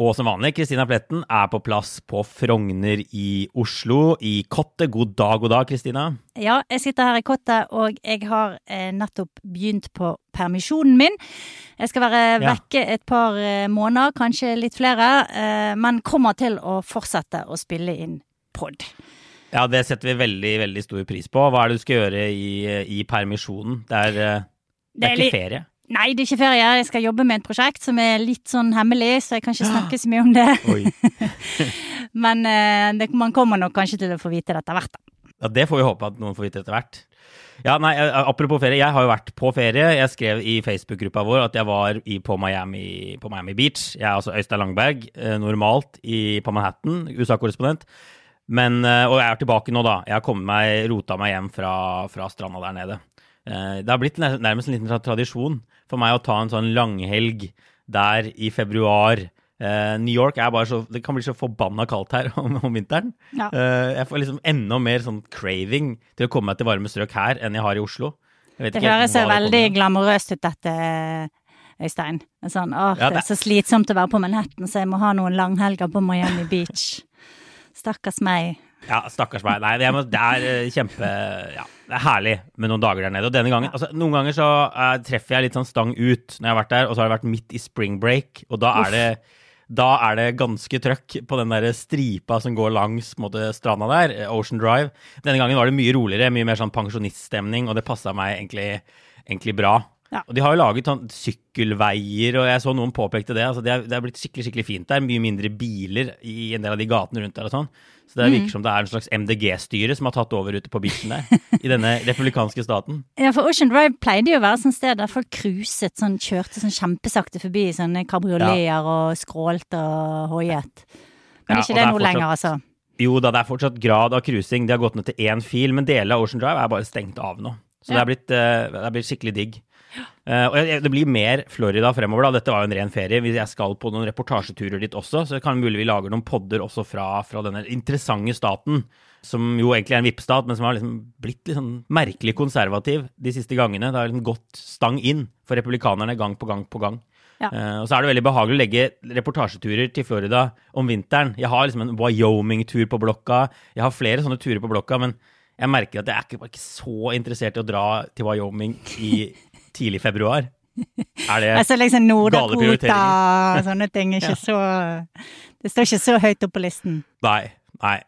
Og som vanlig, Kristina Pletten er på plass på Frogner i Oslo, i Kottet. God dag, god dag, Kristina. Ja, jeg sitter her i kottet, og jeg har eh, nettopp begynt på permisjonen min. Jeg skal være Ja. vekke et par eh, måneder, kanskje litt flere, eh, men kommer til å fortsette å spille inn pod. Ja, det setter vi veldig, veldig stor pris på. Hva er det du skal gjøre i, i permisjonen? Det er, eh, det er ikke ferie. Nei, det er ikke ferie. Jeg skal jobbe med et prosjekt som er litt sånn hemmelig, så jeg kan ikke snakke så mye om det. Men eh, det, man kommer nok kanskje til å få vite det etter hvert. da. Ja, Det får vi håpe at noen får vite etter hvert. Ja, nei, eh, Apropos ferie, jeg har jo vært på ferie. Jeg skrev i Facebook-gruppa vår at jeg var i, på, Miami, på Miami Beach. Jeg er altså Øystein Langberg, eh, normalt i, på Manhattan, USA-korrespondent. Men, Og jeg er tilbake nå, da. Jeg har kommet meg, rota meg hjem fra, fra stranda der nede. Eh, Det har blitt nærmest en liten tradisjon for meg å ta en sånn langhelg der i februar. Eh, New York er bare så Det kan bli så forbanna kaldt her om, om vinteren. Ja. Eh, jeg får liksom enda mer sånn craving til å komme meg til varme strøk her enn jeg har i Oslo. Det høres det veldig glamorøst ut, dette, Øystein. Sånn, åh, Ja, det det- er så slitsomt å være på Manhattan, så jeg må ha noen langhelger på Miami Beach. Stakkars meg. Ja, stakkars meg. Nei, det er, det er eh, kjempe Ja, det er herlig med noen dager der nede. Og denne gangen altså, Noen ganger så uh, treffer jeg litt sånn stang ut når jeg har vært der, og så har det vært midt i spring break, og da er det da er det ganske trøkk på den der stripa som går langs måte, stranda der, eh, Ocean Drive. Denne gangen var det mye roligere, mye mer sånn pensjoniststemning, og det passa meg egentlig, egentlig bra. Ja. Og de har jo laget sånn sykkelveier, og jeg så noen påpekte det. altså Det er, det er blitt skikkelig skikkelig fint der. Mye mindre biler i en del av de gatene rundt der og sånn. Så det virker som det er en slags MDG-styre som har tatt over ute på beachen der. I denne republikanske staten. Ja, for Ocean Drive pleide jo å være sånn sted der folk cruiset, sånn, kjørte sånn kjempesakte forbi sånne kabrioleter og skrålte og hoiet. Men Ja, ikke det det noe nå lenger, altså. Jo da, det er fortsatt grad av cruising. De har gått ned til én fil, men deler av Ocean Drive er bare stengt av nå. Så det, Ja. er blitt, eh, det er blitt skikkelig digg. Eh, og jeg- det blir mer Florida fremover, da. Dette var jo en ren ferie. hvis Jeg skal på noen reportasjeturer dit også, så det kan mulig vi lager noen podder også fra, fra denne interessante staten. Som jo egentlig er en vippstat, men som har liksom blitt litt sånn merkelig konservativ de siste gangene. Det har liksom gått stang inn for republikanerne gang på gang på gang. Ja. Uh, og så er det veldig behagelig å legge reportasjeturer til Florida om vinteren. Jeg har liksom en Wyoming-tur på blokka. Jeg har flere sånne turer på blokka, men jeg merker at jeg er ikke, ikke så interessert i å dra til Wyoming i tidlig februar. Er det Altså liksom Gale og sånne ting. er Ikke så Det står ikke så høyt opp på listen. Nei. Nei.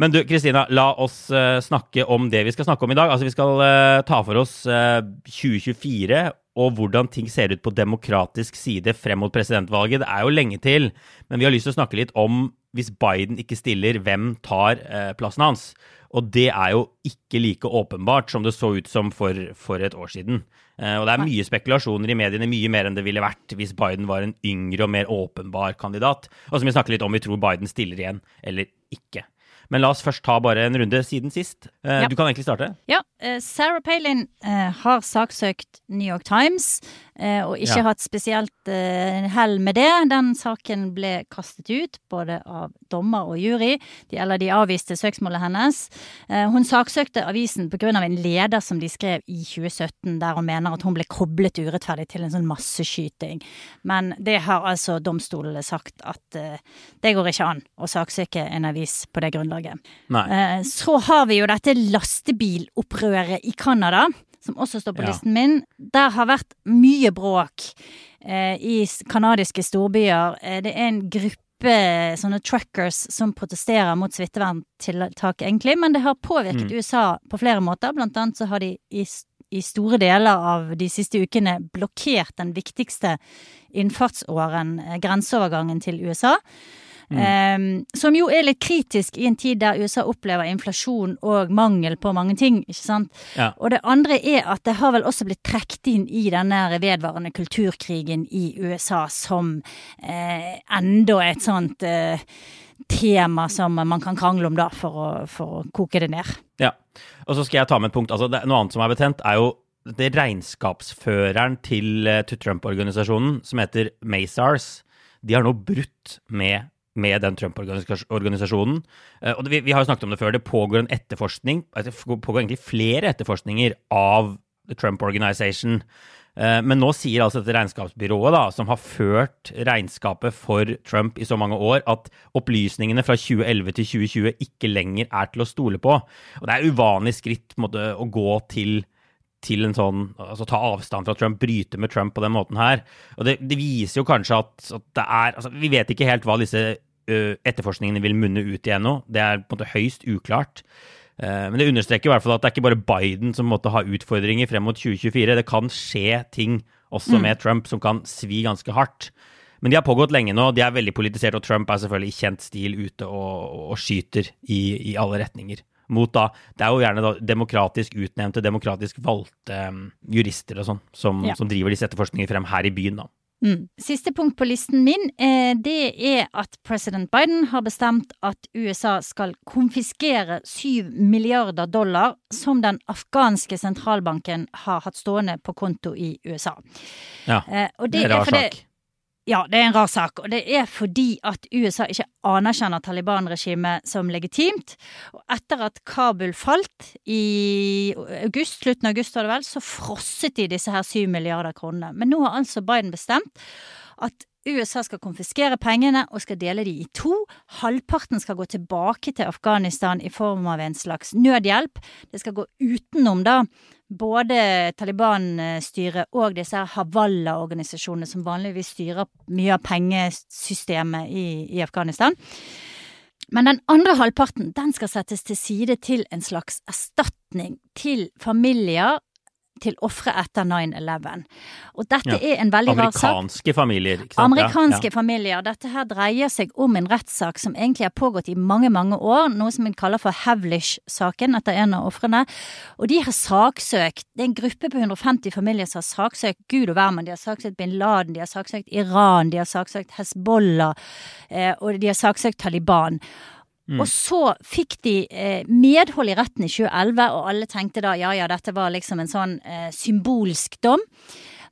Men du, Kristina, la oss uh, snakke om det vi skal snakke om i dag. Altså, Vi skal uh, ta for oss uh, 2024 og hvordan ting ser ut på demokratisk side frem mot presidentvalget. Det er jo lenge til, men vi har lyst til å snakke litt om hvis Biden ikke stiller, hvem tar eh, plassen hans? Og det er jo ikke like åpenbart som det så ut som for, for et år siden. Eh, og det er mye spekulasjoner i mediene, mye mer enn det ville vært hvis Biden var en yngre og mer åpenbar kandidat. Og som vi snakker litt om vi tror Biden stiller igjen eller ikke. Men la oss først ta bare en runde siden sist. Eh. Du kan egentlig starte. Ja, eh, Sarah Palin har saksøkt New York Times, og ikke Ja. hatt spesielt eh, hell med det. Den saken ble kastet ut, både av dommer og jury. De, eller de avviste søksmålet hennes. Eh, hun saksøkte avisen pga. en leder som de skrev i 2017, der hun mener at hun ble koblet urettferdig til en sånn masseskyting. Men det har altså domstolene sagt at eh, det går ikke an å saksøke en avis på det grunnlaget. Nei. Eh, Så har vi jo dette lastebilopprøret i Canada, som også står på Ja. listen min. Der har vært mye bråk eh, i canadiske storbyer. Eh, det er en gruppe sånne truckers som protesterer mot smitteverntiltak, egentlig, men det har påvirket Mm. USA på flere måter. Blant annet så har de i i store deler av de siste ukene blokkert den viktigste innfartsåren, eh, grenseovergangen til USA. Um, som jo er litt kritisk i en tid der USA opplever inflasjon og mangel på mange ting. ikke sant? Ja. Og det andre er at det har vel også blitt trukket inn i denne vedvarende kulturkrigen i USA som eh, enda et sånt eh, tema som man kan krangle om, da, for å, for å koke det ned. Ja. Og så skal jeg ta med et punkt. altså det, Noe annet som er betent, er jo det regnskapsføreren til, eh, til Trump-organisasjonen, som heter Mazars. De har nå brutt med med den Trump-organisasjonen. Eh, Og vi, vi har jo snakket om det før. Det pågår en etterforskning, altså, det pågår egentlig flere etterforskninger av Trump Organization. Eh, Men nå sier altså dette regnskapsbyrået, da, som har ført regnskapet for Trump i så mange år, at opplysningene fra 2011 til 2020 ikke lenger er til å stole på. Og det er uvanlig skritt måte, å gå til til en sånn, altså ta avstand fra Trump, bryte med Trump på den måten her. Og det, det viser jo kanskje at, at det er altså Vi vet ikke helt hva disse ø, etterforskningene vil munne ut i ennå. Det er på en måte høyst uklart. Eh, men det understreker i hvert fall at det er ikke bare Biden som måtte ha utfordringer frem mot 2024. Det kan skje ting også med Trump som kan svi ganske hardt. Men de har pågått lenge nå. De er veldig politisert, og Trump er selvfølgelig i kjent stil ute og, og skyter i, i alle retninger. Mot da, Det er jo gjerne da demokratisk utnevnte, demokratisk valgte um, jurister og sånn som, Ja. som driver disse etterforskningene frem her i byen. da. Mm. Siste punkt på listen min, eh, det er at president Biden har bestemt at USA skal konfiskere 7 milliarder dollar som den afghanske sentralbanken har hatt stående på konto i USA. Ja, Eh, og det er rar sak. Ja, det er en rar sak, og det er fordi at USA ikke anerkjenner Taliban-regimet som legitimt. Og etter at Kabul falt i august, slutten av august var det vel, så frosset de disse her syv milliarder kronene. Men nå har altså Biden bestemt at USA skal konfiskere pengene og skal dele de i to. Halvparten skal gå tilbake til Afghanistan i form av en slags nødhjelp. Det skal gå utenom da både Taliban-styret og disse Havala-organisasjonene som vanligvis styrer mye av pengesystemet i, i Afghanistan. Men den andre halvparten den skal settes til side til en slags erstatning til familier til ofre etter 9-11. Og dette Ja. er en veldig rar sak. Amerikanske familier. ikke sant? Amerikanske Ja, familier. Dette her dreier seg om en rettssak som egentlig har pågått i mange, mange år. Noe som en kaller for Havlish-saken, etter en av ofrene. Og de har saksøkt Det er en gruppe på 150 familier som har saksøkt Gud og hvermann. De har saksøkt bin Laden, de har saksøkt Iran, de har saksøkt Hezbollah, eh, og de har saksøkt Taliban. Og så fikk de eh, medhold i retten i 2011, og alle tenkte da ja ja, dette var liksom en sånn eh, symbolsk dom.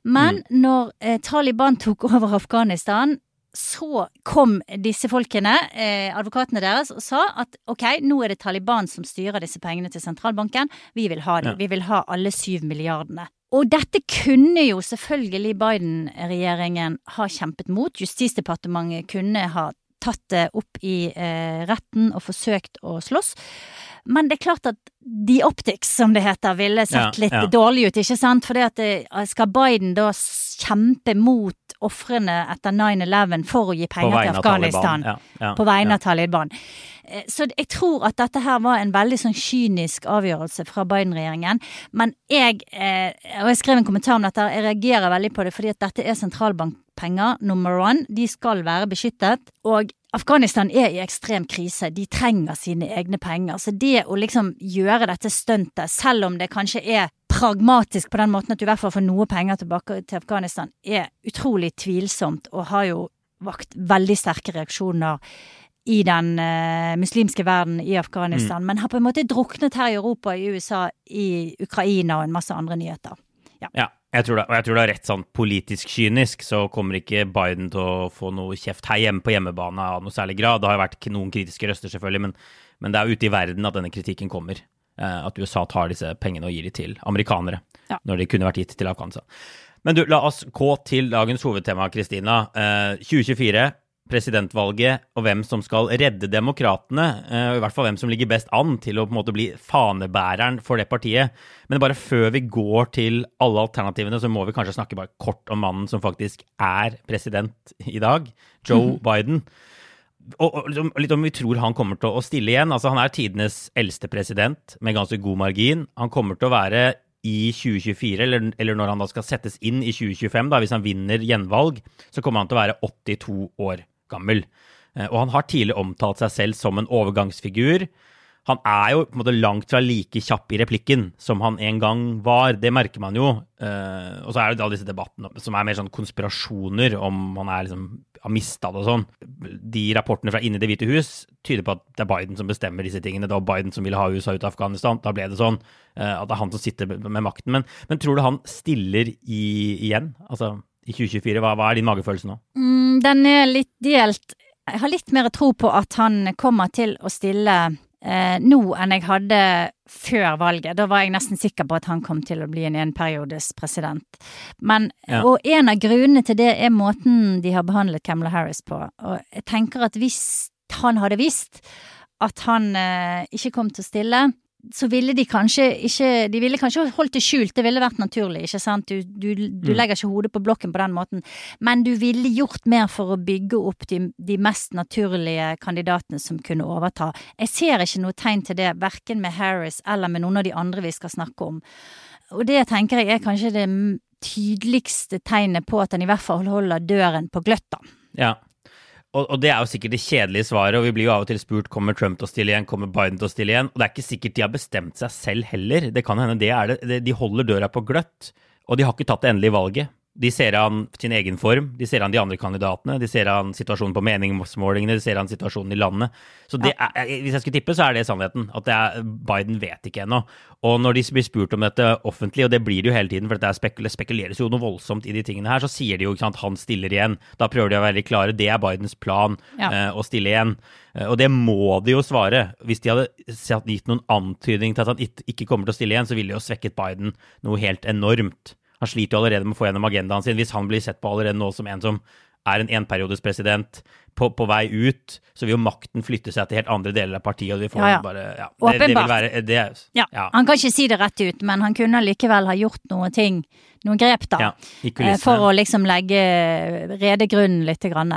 Men når eh, Taliban tok over Afghanistan, så kom disse folkene, eh, advokatene deres, og sa at ok, nå er det Taliban som styrer disse pengene til sentralbanken. Vi vil ha dem. Ja. Vi vil ha alle syv milliardene. Og dette kunne jo selvfølgelig Biden-regjeringen ha kjempet mot. Justisdepartementet kunne ha tatt det opp i eh, retten og forsøkt å slåss. Men det er klart at the optics, som det heter, ville sett litt ja. dårlig ut, ikke sant? For skal Biden da kjempe mot ofrene etter 9-11 for å gi penger til Afghanistan? Ja, på vegne av Taliban. Eh, Så jeg tror at dette her var en veldig sånn kynisk avgjørelse fra Biden-regjeringen. Men jeg, eh, og jeg skrev en kommentar om dette, jeg reagerer veldig på det fordi at dette er sentralbankpenger, number one. De skal være beskyttet. Og Afghanistan er i ekstrem krise. De trenger sine egne penger. Så det å liksom gjøre dette stuntet, selv om det kanskje er pragmatisk på den måten at du i hvert fall får noe penger tilbake til Afghanistan, er utrolig tvilsomt og har jo vakt veldig sterke reaksjoner i den eh, muslimske verden i Afghanistan, men har på en måte druknet her i Europa, i USA, i Ukraina og en masse andre nyheter. Ja, jeg tror det, og jeg tror det er rett sånn politisk kynisk, så kommer ikke Biden til å få noe kjeft her hjemme på hjemmebane av noe særlig grad. Det har jo vært noen kritiske røster, selvfølgelig, men, men det er ute i verden at denne kritikken kommer. Eh, at USA tar disse pengene og gir de til amerikanere, Ja. når de kunne vært gitt til Afghanistan. Men du, la oss gå til dagens hovedtema, Kristina. Eh, 2024, presidentvalget og hvem som skal redde demokratene. eh, I hvert fall hvem som ligger best an til å på en måte bli fanebæreren for det partiet. Men bare før vi går til alle alternativene, så må vi kanskje snakke bare kort om mannen som faktisk er president i dag, Joe Biden. Og, og liksom, litt om vi tror han kommer til å stille igjen. Altså, han er tidenes eldste president med ganske god margin. Han kommer til å være i 2024, eller, eller når han da skal settes inn i 2025, da, hvis han vinner gjenvalg, så kommer han til å være 82 år gammel. Eh, og han har tidlig omtalt seg selv som en overgangsfigur. Han er jo på en måte langt fra like kjapp i replikken som han en gang var. Det merker man jo. Uh, og så er det da disse debattene som er mer sånn konspirasjoner om han er liksom har mista det og sånn. De rapportene fra inni Det hvite hus tyder på at det er Biden som bestemmer disse tingene. Det var Biden som ville ha USA ut av Afghanistan. Da ble det sånn uh, at det er han som sitter med makten. Men, men tror du han stiller i, igjen? Altså i 2024? Hva, hva er din magefølelse nå? Mm, den er litt delt. Jeg har litt mer tro på at han kommer til å stille eh, nå enn jeg hadde før valget. Da var jeg nesten sikker på at han kom til å bli en enperiodes president. Men, Ja. Og en av grunnene til det er måten de har behandlet Kamala Harris på. Og jeg tenker at hvis han hadde visst at han eh, ikke kom til å stille, så ville de kanskje ikke De ville kanskje holdt det skjult, det ville vært naturlig, ikke sant? Du, du, du legger ikke hodet på blokken på den måten, men du ville gjort mer for å bygge opp de, de mest naturlige kandidatene som kunne overta. Jeg ser ikke noe tegn til det, verken med Harris eller med noen av de andre vi skal snakke om. Og det tenker jeg er kanskje det tydeligste tegnet på at han i hvert fall holder døren på gløtt, da. Ja. Og, og det er jo sikkert det kjedelige svaret, og vi blir jo av og til spurt kommer Trump til å stille igjen, kommer Biden til å stille igjen. Og det er ikke sikkert de har bestemt seg selv heller. Det kan hende det er det. De holder døra på gløtt, og de har ikke tatt det endelige valget. De ser an sin egen form, de ser an de andre kandidatene, de ser an situasjonen på meningsmålingene, de ser an situasjonen i landet. Så det er, hvis jeg skulle tippe, så er det sannheten. At det er, Biden vet ikke ennå. Og når de blir spurt om dette offentlig, og det blir det jo hele tiden, for det spekuleres jo noe voldsomt i de tingene her, så sier de jo ikke sant, han stiller igjen. Da prøver de å være klare. Det er Bidens plan Ja. uh, å stille igjen. Eh, og det må de jo svare. Hvis de hadde gitt noen antydning til at han ikke kommer til å stille igjen, så ville de jo svekket Biden noe helt enormt. Han sliter jo allerede med å få gjennom agendaen sin. Hvis han blir sett på allerede nå som en som er en enperiodespresident på, på vei ut, så vil jo makten flytte seg til helt andre deler av partiet. og vi får Ja, ja. bare, ja. Det, det vil Åpenbart. være, det, Ja. ja. Han kan ikke si det rett ut, men han kunne likevel ha gjort noen ting, noen grep, da. Ja, eh. For å liksom legge rede grunnen litt. Grann.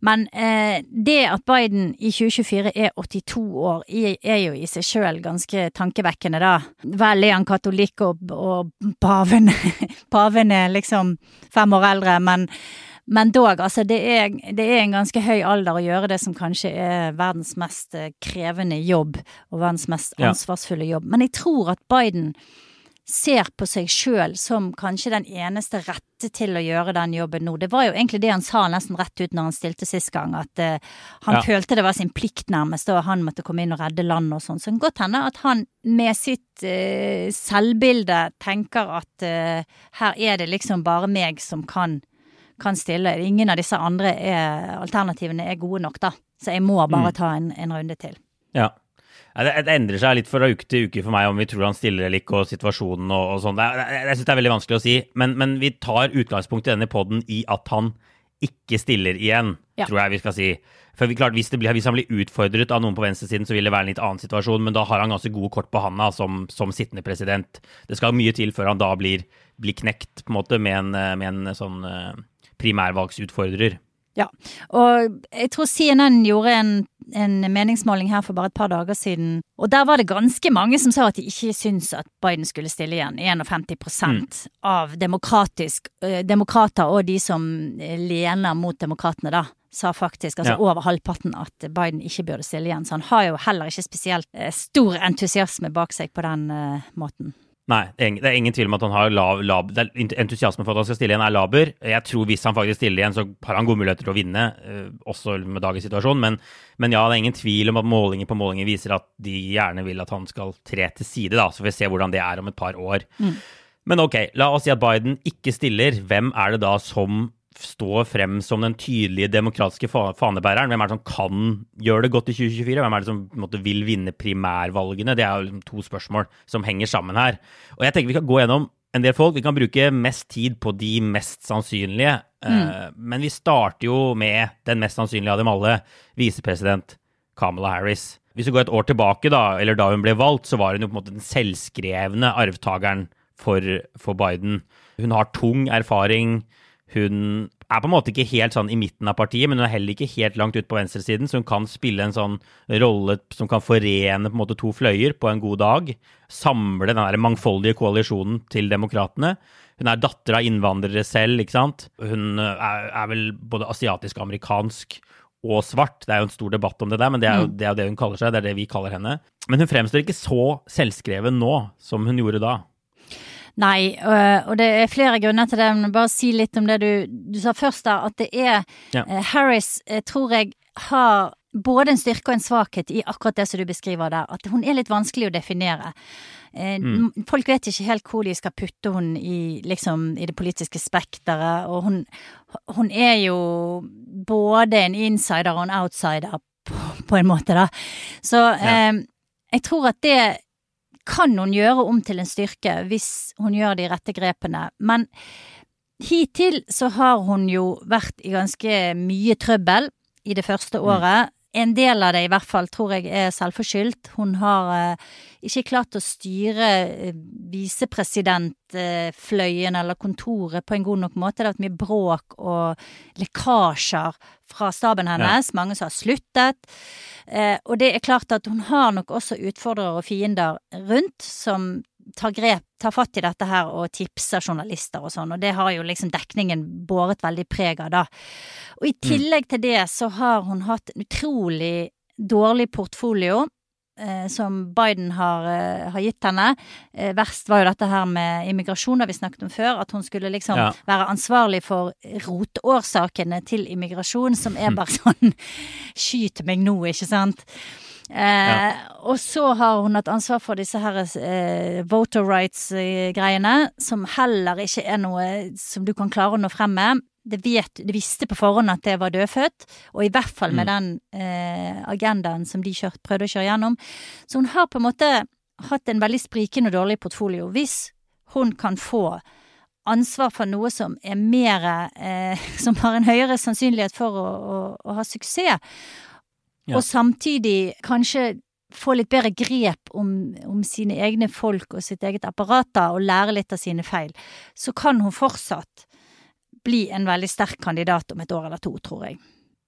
Men eh, det at Biden i 2024 er 82 år, er jo i seg sjøl ganske tankevekkende, da. Vel er han katolikk, og, og paven, paven er liksom fem år eldre, men men dog, altså det er, det er en ganske høy alder å gjøre det som kanskje er verdens mest eh, krevende jobb, og verdens mest ansvarsfulle jobb. Men jeg tror at Biden ser på seg sjøl som kanskje den eneste rette til å gjøre den jobben nå. Det var jo egentlig det han sa nesten rett ut når han stilte sist gang, at uh, han Ja. følte det var sin plikt nærmest, og han måtte komme inn og redde landet og sånn. Så det kan godt hende at han med sitt uh, selvbilde tenker at uh, her er det liksom bare meg som kan, kan stille. Ingen av disse andre er, alternativene er gode nok, da. Så jeg må bare Mm. ta en, en runde til. Ja. Ja, Det, det endrer seg litt fra uke til uke for meg om vi tror han stiller eller ikke, og situasjonen og, og sånn. Jeg, syns det er veldig vanskelig å si, men, men vi tar utgangspunkt i denne poden i at han ikke stiller igjen, Ja. tror jeg vi skal si. For vi, klart, hvis, blir, hvis han blir utfordret av noen på venstresiden, så vil det være en litt annen situasjon, men da har han ganske gode kort på handa som, som sittende president. Det skal mye til før han da blir, blir knekt, på en måte, med en, med en sånn eh, primærvalgsutfordrer. Ja, og jeg tror CNN gjorde en, en meningsmåling her for bare et par dager siden, og der var det ganske mange som sa at de ikke syntes at Biden skulle stille igjen. 51 mm. av demokratisk, eh, demokrater og de som eh, lener mot demokratene, da. Sa faktisk, altså Ja. over halvparten, at Biden ikke burde stille igjen. Så han har jo heller ikke spesielt eh, stor entusiasme bak seg på den eh, måten. Nei, det er ingen- tvil om at han har lav, lav er for at han skal stille igjen, er laber. Jeg tror hvis han faktisk stiller igjen, så har han gode muligheter til å vinne, eh, også med dagens situasjon. Men, men ja, det er ingen tvil om at målinger på målinger viser at de gjerne vil at han skal tre til side, da. Så får vi se hvordan det er om et par år. Men ok, la oss si at Biden ikke stiller. Hvem er det da som står frem som den tydelige demokratiske fanebæreren? Hvem er det som kan gjøre det godt i 2024? Hvem er det som måte, vil vinne primærvalgene? Det er jo to spørsmål som henger sammen her. Og jeg tenker vi kan gå gjennom en del folk. Vi kan bruke mest tid på de mest sannsynlige. Mm. men vi starter jo med den mest sannsynlige av dem alle, visepresident Kamala Harris. Hvis vi går et år tilbake, da, eller da hun ble valgt, så var hun jo på en måte den selvskrevne arvtakeren for, for Biden. Hun har tung erfaring. Hun er på en måte ikke helt sånn i midten av partiet, men hun er heller ikke helt langt ut på venstresiden, så hun kan spille en sånn rolle som kan forene på en måte to fløyer på en god dag. Samle den der mangfoldige koalisjonen til demokratene. Hun er datter av innvandrere selv, ikke sant. Hun er, er vel både asiatisk og amerikansk og svart. Det er jo en stor debatt om det der, men det er, jo, det er det hun kaller seg. Det er det vi kaller henne. Men hun fremstår ikke så selvskreven nå som hun gjorde da. Nei, øh, og det er flere grunner til det, men bare si litt om det du, du sa først, da. At det er Ja. eh, Harris, eh, tror jeg, har både en styrke og en svakhet i akkurat det som du beskriver der. At hun er litt vanskelig å definere. Mm. Folk vet ikke helt hvor de skal putte hun i, liksom, i det politiske spekteret. Og hun, hun er jo både en insider og en outsider, på, på en måte, da. Så Ja. eh, jeg tror at det kan hun gjøre om til en styrke hvis hun gjør de rette grepene. Men hittil så har hun jo vært i ganske mye trøbbel i det første året. En del av det i hvert fall tror jeg er selvforskyldt. Hun har eh, ikke klart å styre eh, visepresidentfløyen eller kontoret på en god nok måte. Det har vært mye bråk og lekkasjer fra staben hennes. Mange som har sluttet. Eh, og det er klart at hun har nok også utfordrere og fiender rundt som tar grep, tar fatt i dette her og tipser journalister og sånn, og det har jo liksom dekningen båret veldig preg av, da. Og i tillegg til det så har hun hatt en utrolig dårlig portfolio. Eh, som Biden har, eh, har gitt henne. Eh, verst var jo dette her med immigrasjon, da vi snakket om før. At hun skulle liksom Ja. være ansvarlig for rotårsakene til immigrasjon, som er bare sånn Skyt meg nå, ikke sant? Eh, Og så har hun hatt ansvar for disse her eh, voter rights-greiene, som heller ikke er noe som du kan klare å nå frem med. Det, vet, det visste på forhånd at det var dødfødt, og i hvert fall med den eh, agendaen som de kjørt, prøvde å kjøre gjennom. Så hun har på en måte hatt en veldig sprikende og dårlig portfolio. Hvis hun kan få ansvar for noe som er mer eh, Som har en høyere sannsynlighet for å, å, å ha suksess, Ja. og samtidig kanskje få litt bedre grep om, om sine egne folk og sitt eget apparat, da, og lære litt av sine feil, så kan hun fortsatt bli en veldig sterk kandidat om et år eller to, tror jeg.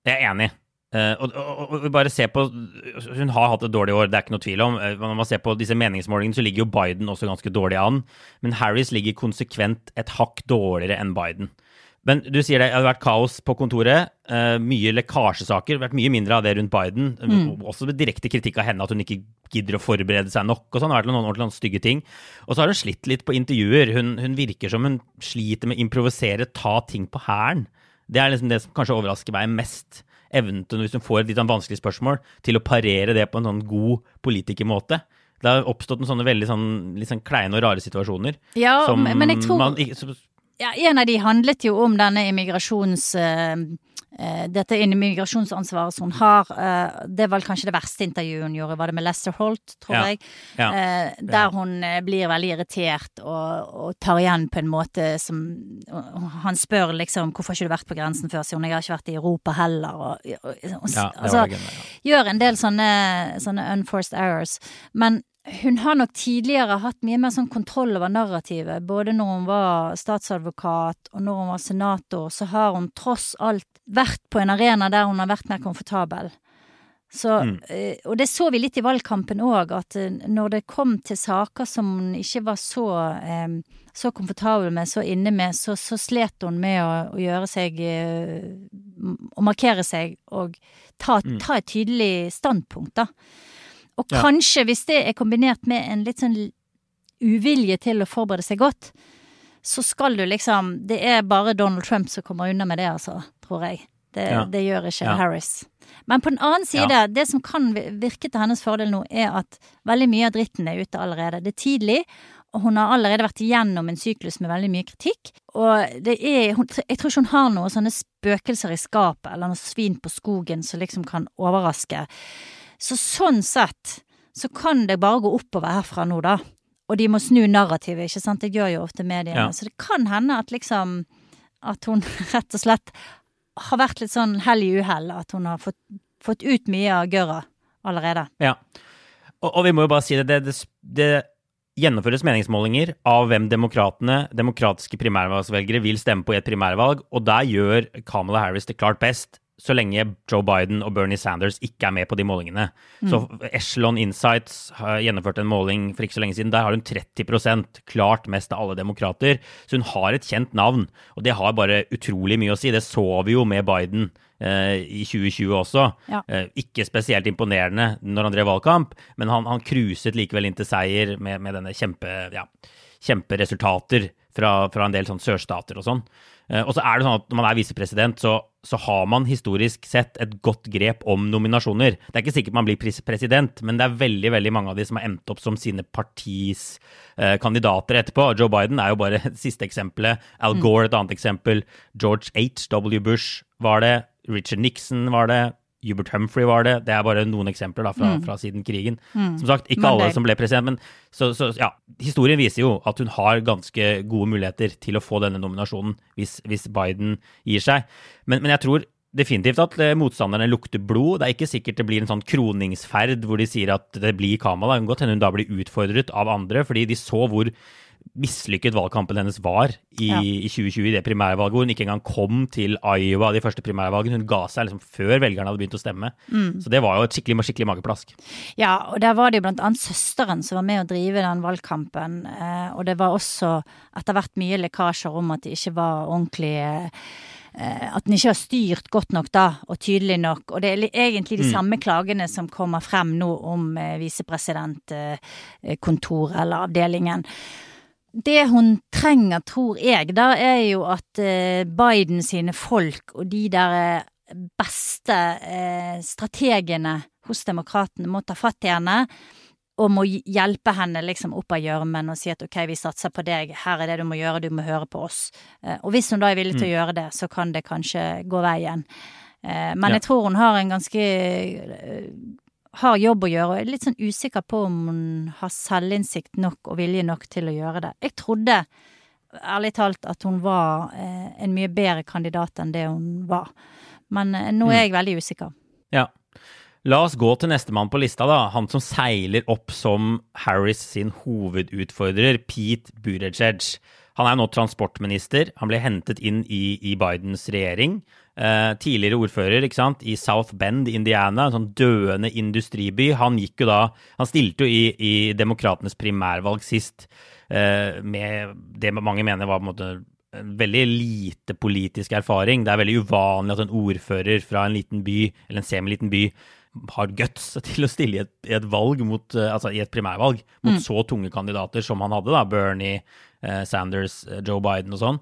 Jeg er enig. Uh, og, og, og bare se på Hun har hatt et dårlig år, det er ikke noe tvil om. Eh, når man ser på disse meningsmålingene, så ligger jo Biden også ganske dårlig an. Men Harris ligger konsekvent et hakk dårligere enn Biden. Men du sier det, det hadde vært kaos på kontoret. Eh, mye lekkasjesaker. Vært mye mindre av det rundt Biden. Mm. Også med direkte kritikk av henne, at hun ikke gidder å forberede seg nok. og sånn, har vært noen ordentlig stygge ting. Og så har hun slitt litt på intervjuer. Hun, hun virker som hun sliter med å improvisere, ta ting på hælen. Det er liksom det som kanskje overrasker meg mest. Evnen til, hvis hun får et litt sånn vanskelig spørsmål, til å parere det på en sånn god politikermåte. Det har oppstått noen sånne veldig sånn, litt sånn kleine og rare situasjoner. Ja, som men jeg tror man ja, En av de handlet jo om denne immigrasjons... eh, dette immigrasjonsansvaret som hun har. uh, det var kanskje det verste intervjuet hun gjorde, var det med Lester Holt, tror Ja. jeg. Ja. Uh, der hun eh, blir veldig irritert og, og tar igjen på en måte som Han spør liksom 'hvorfor har ikke du vært på grensen før', sier hun. 'Jeg har ikke vært i Europa heller', og, og, og ja, altså, gøy, ja. gjør en del sånne, sånne unforced errors. Men hun har nok tidligere hatt mye mer sånn kontroll over narrativet. Både når hun var statsadvokat og når hun var senator, så har hun tross alt vært på en arena der hun har vært mer komfortabel. Så, mm. og det så vi litt i valgkampen òg, at eh, når det kom til saker som hun ikke var så, eh, så komfortabel med, så inne med, så, så slet hun med å, å gjøre seg eh, Å markere seg og ta, ta et tydelig standpunkt, da. Og Ja. kanskje, hvis det er kombinert med en litt sånn uvilje til å forberede seg godt, så skal du liksom Det er bare Donald Trump som kommer unna med det, altså, tror jeg. Det, Ja. det gjør ikke Ja. Harris. Men på den annen side, det som kan virke til hennes fordel nå, er at veldig mye av dritten er ute allerede. Det er tidlig, og hun har allerede vært igjennom en syklus med veldig mye kritikk. Og det er hun, Jeg tror ikke hun har noen sånne spøkelser i skapet, eller noe svin på skogen som liksom kan overraske. Så sånn sett så kan det bare gå oppover herfra nå, da. Og de må snu narrativet, ikke sant. Det gjør jo ofte mediene. Ja. Så det kan hende at liksom At hun rett og slett har vært litt sånn hell i uhell. At hun har fått, fått ut mye av gørra allerede. Ja. Og, og vi må jo bare si det, det, det, det gjennomføres meningsmålinger av hvem demokratene, demokratiske primærvalgsvelgere, vil stemme på i et primærvalg, og der gjør Kamala Harris det klart best så lenge Joe Biden og Bernie Sanders ikke er med på de målingene. Mm. Så Echelon Insights har gjennomført en måling for ikke så lenge siden. Der har hun 30% klart mest av alle demokrater. Så hun har et kjent navn, og det har bare utrolig mye å si. Det så vi jo med Biden eh, i 2020 også. Ja. Eh, ikke spesielt imponerende når han drev valgkamp, men han, han cruiset likevel inn til seier med, med denne kjempe, ja, kjemperesultater fra, fra en del sånn sørstater og sånn. Eh, og så er det sånn at Når man er visepresident, så, så, har man historisk sett et godt grep om nominasjoner. Det er ikke sikkert man blir president, men det er veldig veldig mange av de som har endt opp som sine partis eh, kandidater etterpå. Joe Biden er jo bare det siste eksempelet. Al mm. Gore et annet eksempel. George H.W. Bush var det. Richard Nixon var det. Hubert Humphrey var det. Det er bare noen eksempler da, fra, mm. fra, siden krigen. Mm. Som sagt, ikke alle som ble president, men så, så, ja, historien viser jo at hun har ganske gode muligheter til å få denne nominasjonen hvis, hvis Biden gir seg. Men, men, jeg tror definitivt at eh, motstanderne lukter blod. Det er ikke sikkert det blir en sånn kroningsferd hvor de sier at det blir Kamala. Det kan godt hende hun da blir utfordret av andre, fordi de så hvor mislykket valgkampen hennes var i, ja. i, 2020, i det primærvalget, hvor hun ikke engang kom til Iowa, de første primærvalgene. Hun ga seg liksom før velgerne hadde begynt å stemme. Mm. Så det var jo et skikkelig, skikkelig mageplask. Ja, og der var det jo blant annet søsteren som var med å drive den valgkampen. Eh, og det var også etter hvert mye lekkasjer om at det ikke var ordentlig eh, at den ikke har styrt godt nok da, og tydelig nok. Og det er egentlig de mm. samme klagene som kommer frem nå om eh, visepresidentkontoret eller avdelingen det hun trenger, tror jeg, da, er jo at eh, Biden sine folk og de der eh, beste eh, strategene hos demokratene må ta fatt i henne og må hjelpe henne liksom opp av gjørmen og si at ok, vi satser på deg, her er det du må gjøre, du må høre på oss. Og hvis hun da er villig til å mm. gjøre det, så kan det kanskje gå veien. Men ja. jeg tror hun har en ganske har jobb å gjøre, og er litt sånn usikker på om hun har selvinnsikt nok og vilje nok til å gjøre det. Jeg trodde ærlig talt at hun var eh, en mye bedre kandidat enn det hun var. Men eh, nå er mm. jeg veldig usikker. Ja. La oss gå til nestemann på lista, da. Han som seiler opp som Harris sin hovedutfordrer, Pete Buttigieg. Han er nå transportminister. Han ble hentet inn i, i Bidens regjering. Eh, tidligere ordfører ikke sant, i South Bend, Indiana, en sånn døende industriby. Han gikk jo da Han stilte jo i, i Demokratenes primærvalg sist eh, med det mange mener var på en måte veldig lite politisk erfaring. Det er veldig uvanlig at en ordfører fra en liten by, eller en semiliten by, har guts til å stille i et, i et valg mot, eh, altså i et primærvalg mot mm. så tunge kandidater som han hadde, da, Bernie eh, Sanders, eh, Joe Biden og sånn.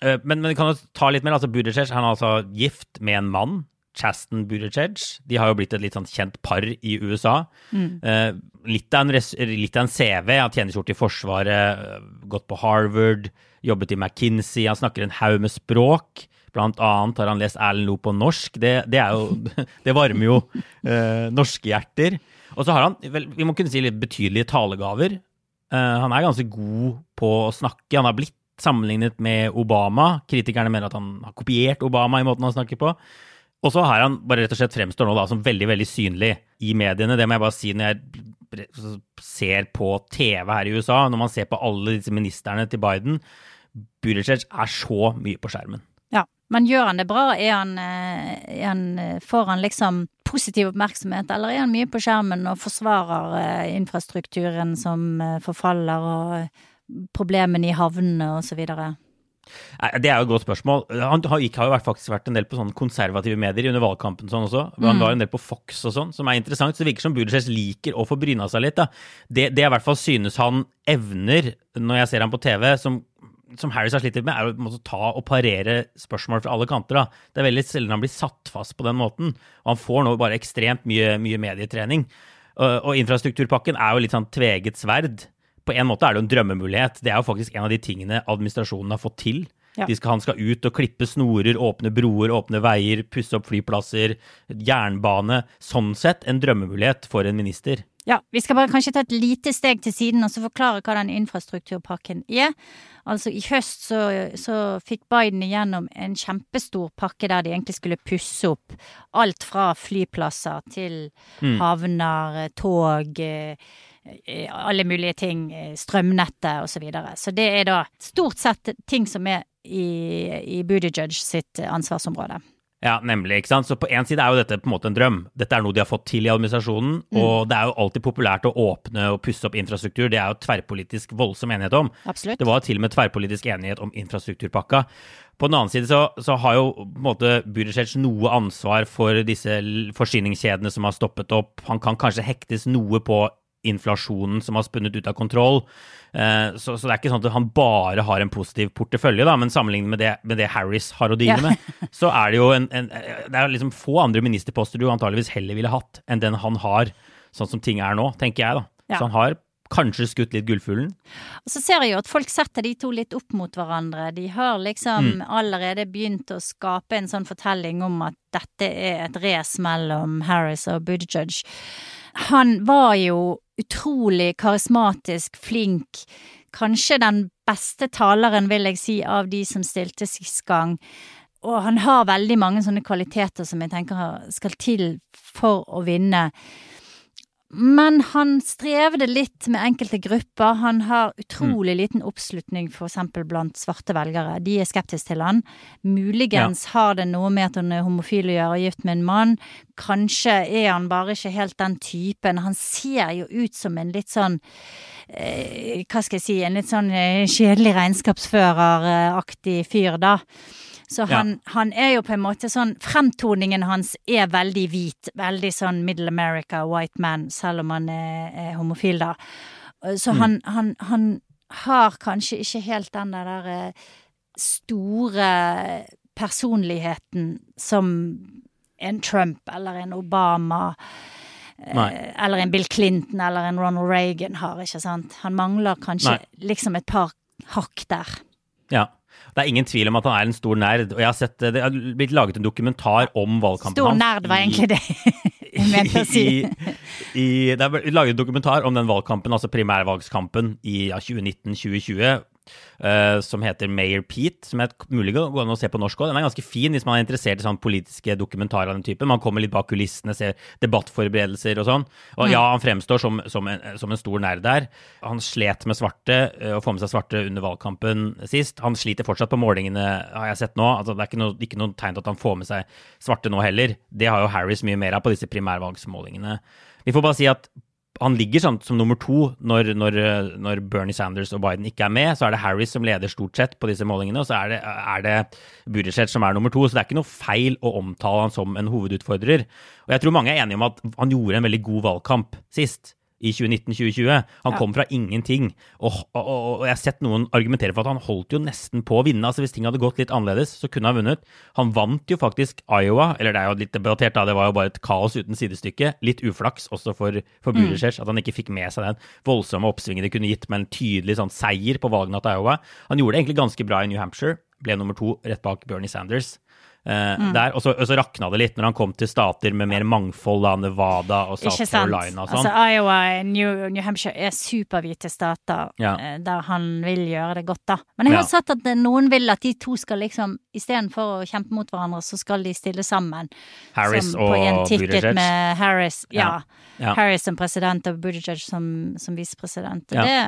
Eh, men, men vi kan jo ta litt mer. altså Buttigieg han er altså gift med en mann. Chaston Buttigieg. De har jo blitt et litt sånn kjent par i USA. Mm. Eh, litt, av en, litt, av en, CV. Han tjenestegjort i Forsvaret, eh, gått på Harvard, jobbet i McKinsey. Han snakker en haug med språk. Blant annet har han lest Erlend Loe på norsk. Det, det, jo, det varmer jo eh, norske hjerter. Og så har han, vel, vi må kunne si, litt betydelige talegaver. Eh, han er ganske god på å snakke. Han har blitt sammenlignet med Obama. Kritikerne mener at han har kopiert Obama i måten han snakker på. Og så har han bare rett og slett fremstår nå da som veldig veldig synlig i mediene. Det må jeg bare si når jeg ser på TV her i USA, når man ser på alle disse ministerne til Biden. Buttigieg er så mye på skjermen. Men gjør han det bra? Er han, eh, er han, eh, får han liksom positiv oppmerksomhet, eller er han mye på skjermen og forsvarer eh, infrastrukturen som forfaller og problemene i havnene osv.? Det er jo et godt spørsmål. Han har, jo faktisk vært en del på sånne konservative medier under valgkampen sånn også. Han mm. var en del på Fox og sånn, som er interessant. Så det virker som Buttigieg liker å få bryna seg litt. Da. Det, det jeg i hvert fall synes han evner når jeg ser ham på TV, som, som Harris har slitt litt med, er å ta og parere spørsmål fra alle kanter. Da. Det er veldig sjelden han blir satt fast på den måten. Og han får nå bare ekstremt mye, mye medietrening. Og, og infrastrukturpakken er jo litt sånn tveget sverd på en måte er det jo en drømmemulighet. Det er jo faktisk en av de tingene administrasjonen har fått til. Ja. Skal, han skal ut og klippe snorer, åpne broer, åpne veier, pusse opp flyplasser, jernbane. Sånn sett en drømmemulighet for en minister. Ja, Vi skal bare kanskje ta et lite steg til siden og så forklare hva den infrastrukturpakken er. Altså I høst så, så fikk Biden igjennom en kjempestor pakke der de egentlig skulle pusse opp alt fra flyplasser til mm. havner, tog, eh, alle mulige ting, eh, strømnettet osv. Så, videre. så det er da stort sett ting som er i, i Buttigieg sitt ansvarsområde. Ja, nemlig. ikke sant? Så på én side er jo dette på en måte en drøm. Dette er noe de har fått til i administrasjonen. Mm. Og det er jo alltid populært å åpne og pusse opp infrastruktur. Det er jo tverrpolitisk voldsom enighet om. Absolutt. Det var til og med tverrpolitisk enighet om infrastrukturpakka. På den annen side så, så har jo på en måte Buttigieg noe ansvar for disse forsyningskjedene som har stoppet opp. Han kan kanskje hektes noe på inflasjonen som har spunnet ut av kontroll. Eh, så, så, det er ikke sånn at han bare har en positiv portefølje, da, men sammenlignet med det, med det Harris har å deale ja. med, så er det jo en, en, Det er liksom få andre ministerposter du antageligvis heller ville hatt enn den han har, sånn som ting er nå, tenker jeg, da. Ja. Så han har kanskje skutt litt gullfuglen. Og så ser jeg jo at folk setter de to litt opp mot hverandre. De har liksom mm. allerede begynt å skape en sånn fortelling om at dette er et race mellom Harris og Buttigieg. Han var jo utrolig karismatisk, flink. Kanskje den beste taleren, vil jeg si, av de som stilte sist gang. Og han har veldig mange sånne kvaliteter som jeg tenker skal til for å vinne. Men han strevde litt med enkelte grupper. Han har utrolig mm. liten oppslutning f.eks. blant svarte velgere. De er skeptiske til han. Muligens ja. har det noe med at han er homofil å gjøre gift med en mann. Kanskje er han bare ikke helt den typen. Han ser jo ut som en litt sånn eh, Hva skal jeg si, en litt sånn eh, kjedelig regnskapsføreraktig fyr, da. Så han, ja. han, er jo på en måte sånn Fremtoningen hans er veldig hvit. Veldig sånn Middle America, white man, selv om han er, er homofil, da. Så mm. han, han, han, har kanskje ikke helt den der eh, store personligheten som en Trump eller en Obama. Eh, Nei. Eller en Bill Clinton eller en Ronald Reagan har, ikke sant. Han mangler kanskje Nei. liksom et par hakk der. Ja. Det er ingen tvil om at han er en stor nerd. og jeg har sett Det har blitt laget en dokumentar om valgkampen stor hans. Stor nerd var egentlig det jeg mente å si. I, i, det er laget en dokumentar om den valgkampen, altså primærvalgskampen i ja, 2019-2020 uh, som heter Mayor Pete, som er mulig å gå an å se på norsk òg. Den er ganske fin hvis man er interessert i sånn politiske dokumentarer av den typen. Man kommer litt bak kulissene, ser debattforberedelser og sånn. Og mm. ja, han fremstår som, som, en, som en, stor nerd der. Han slet med svarte, uh, å få med seg svarte under valgkampen sist. Han sliter fortsatt på målingene, har jeg sett nå. Altså, det er ikke no, ikke noe tegn til at han får med seg svarte nå heller. Det har jo Harris mye mer av på disse primærvalgsmålingene. Vi får bare si at han ligger sånn som nummer to når, når, når, Bernie Sanders og Biden ikke er med. Så er det Harris som leder stort sett på disse målingene, og så er det, er det Buttigieg som er nummer to. Så det er ikke noe feil å omtale han som en hovedutfordrer. Og jeg tror mange er enige om at han gjorde en veldig god valgkamp sist i 2019-2020. Han ja. kom fra ingenting. Og, og, og, jeg har sett noen argumentere for at han holdt jo nesten på å vinne. altså Hvis ting hadde gått litt annerledes, så kunne han vunnet. Han vant jo faktisk Iowa, eller det er jo litt debattert, da, det var jo bare et kaos uten sidestykke. Litt uflaks også for, for mm. At han ikke fikk med seg den voldsomme oppsvingen det kunne gitt med en tydelig sånn seier på valgnatt Iowa. Han gjorde det egentlig ganske bra i New Hampshire, ble nummer to rett bak Bernie Sanders. Uh, mm. der, og, så, og så rakna det litt når han kom til stater med mer mangfold da, Nevada og South Carolina og sånn. Altså, Iowa New, New Hampshire er superhvite stater ja. uh, der han vil gjøre det godt, da. Men jeg har ja. sett at noen vil at de to skal liksom istedenfor å kjempe mot hverandre, så skal de stille sammen. Harris og Buttigieg. Med Harris, ja. ja. Harris som president og Buttigieg som, som visepresident. Det,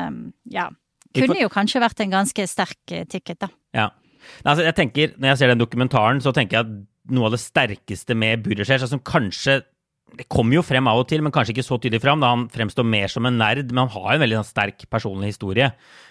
ja. Kunne jo kanskje vært en ganske sterk eh, ticket, da. Ja. Altså, jeg tenker, Når jeg ser den dokumentaren, så tenker jeg at noe av det sterkeste med som altså, kanskje det kommer jo frem av og til, men kanskje ikke så tydelig fram. da Han fremstår mer som en nerd, men han har en veldig sånn, sterk personlig historie.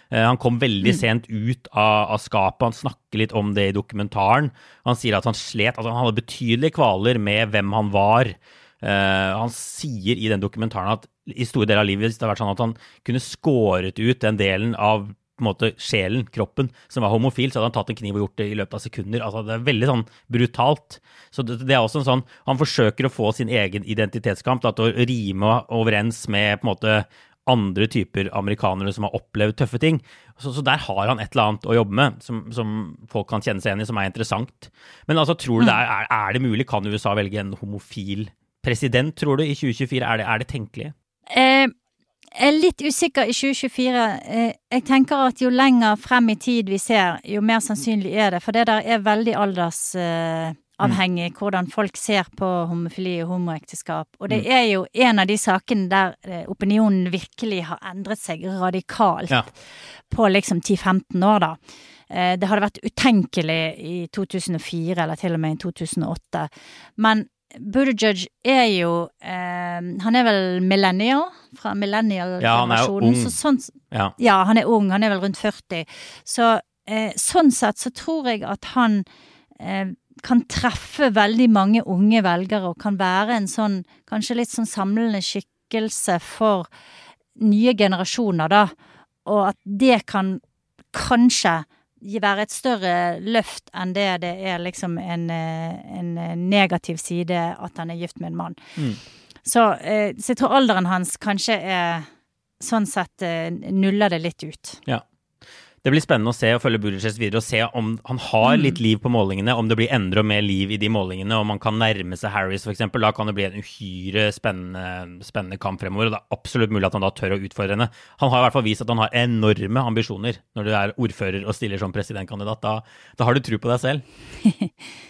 Uh, han kom veldig mm. sent ut av, av, skapet. Han snakker litt om det i dokumentaren. Han sier at han slet, altså han hadde betydelige kvaler med hvem han var. Uh, han sier i den dokumentaren at i store deler av livet det har vært sånn at han kunne skåret ut den delen av på en måte sjelen, kroppen, som var homofil, så hadde han tatt en kniv og gjort det i løpet av sekunder. Altså, det er veldig sånn brutalt. Så det, det er også en sånn Han forsøker å få sin egen identitetskamp da, til å rime overens med på en måte andre typer amerikanere som har opplevd tøffe ting. Så, så, der har han et eller annet å jobbe med som, som, folk kan kjenne seg igjen i, som er interessant. Men altså, tror du det er, er, det mulig? Kan USA velge en homofil president, tror du, i 2024? Er det, er det tenkelig? Eh, jeg er litt usikker i 2024. Eh, jeg tenker at jo lenger frem i tid vi ser, jo mer sannsynlig er det. For det der er veldig aldersavhengig mm. hvordan folk ser på homofili og homoekteskap. Og det er jo en av de sakene der eh, opinionen virkelig har endret seg radikalt Ja. på liksom 10-15 år, da. Eh, Det hadde vært utenkelig i 2004, eller til og med i 2008. Men Buttigieg er jo eh, Han er vel millennial? Fra Ja, er millennial-generasjonen. ung. så sånn, Ja. ja, han er ung, han er vel rundt 40. Så eh, sånn sett så tror jeg at han eh, kan treffe veldig mange unge velgere, og kan være en sånn kanskje litt sånn samlende skikkelse for nye generasjoner, da. Og at det kan kanskje være et større løft enn det det er liksom en, eh, en eh, negativ side at han er gift med en mann. Så, eh, så jeg tror alderen hans kanskje er sånn sett nuller det litt ut. Ja. Det blir spennende å se og følge Buttigieg videre og se om han har litt liv på målingene, om det blir enda mer liv i de målingene, om han kan nærme seg Harris f.eks. Da kan det bli en uhyre spennende, spennende kamp fremover. og Det er absolutt mulig at han da tør å utfordre henne. Han har i hvert fall vist at han har enorme ambisjoner når du er ordfører og stiller som presidentkandidat. Da, da har du tro på deg selv.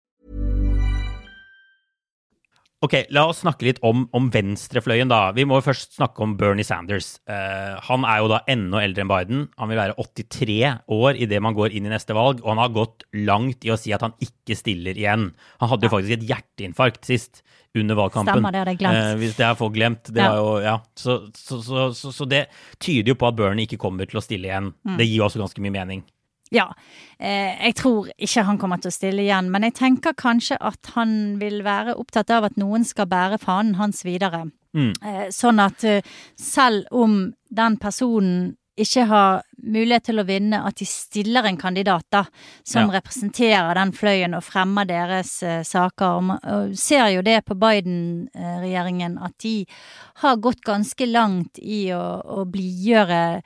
Ok, la oss snakke litt om, om venstrefløyen, da. Vi må først snakke om Bernie Sanders. Uh, han er jo da enda eldre enn Biden. Han vil være 83 år idet man går inn i neste valg, og han har gått langt i å si at han ikke stiller igjen. Han hadde jo faktisk et hjerteinfarkt sist under valgkampen. Stemmer, det hadde jeg glemt. Uh, hvis det har folk glemt. Det Ja. var jo, ja. Så, så, så, så, så det tyder jo på at Bernie ikke kommer til å stille igjen. Mm. Det gir jo også ganske mye mening. Ja. Eh, jeg tror ikke han kommer til å stille igjen, men jeg tenker kanskje at han vil være opptatt av at noen skal bære fanen hans videre. Eh, sånn at eh, selv om den personen ikke har mulighet til å vinne, at de stiller en kandidat da, som Ja. representerer den fløyen og fremmer deres uh, saker. Og man og ser jo det på Biden-regjeringen, at de har gått ganske langt i å, å blidgjøre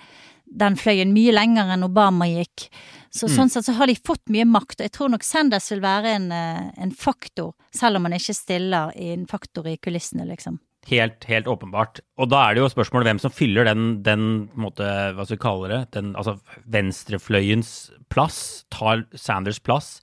den fløyen mye lenger enn Obama gikk. Så sånn sett så har de fått mye makt, og jeg tror nok Sanders vil være en, eh, en faktor, selv om han ikke stiller i en faktor i kulissene, liksom. Helt, helt åpenbart. Og da er det jo spørsmålet hvem som fyller den, den måte, hva skal vi kalle det, den, altså venstrefløyens plass, tar Sanders plass.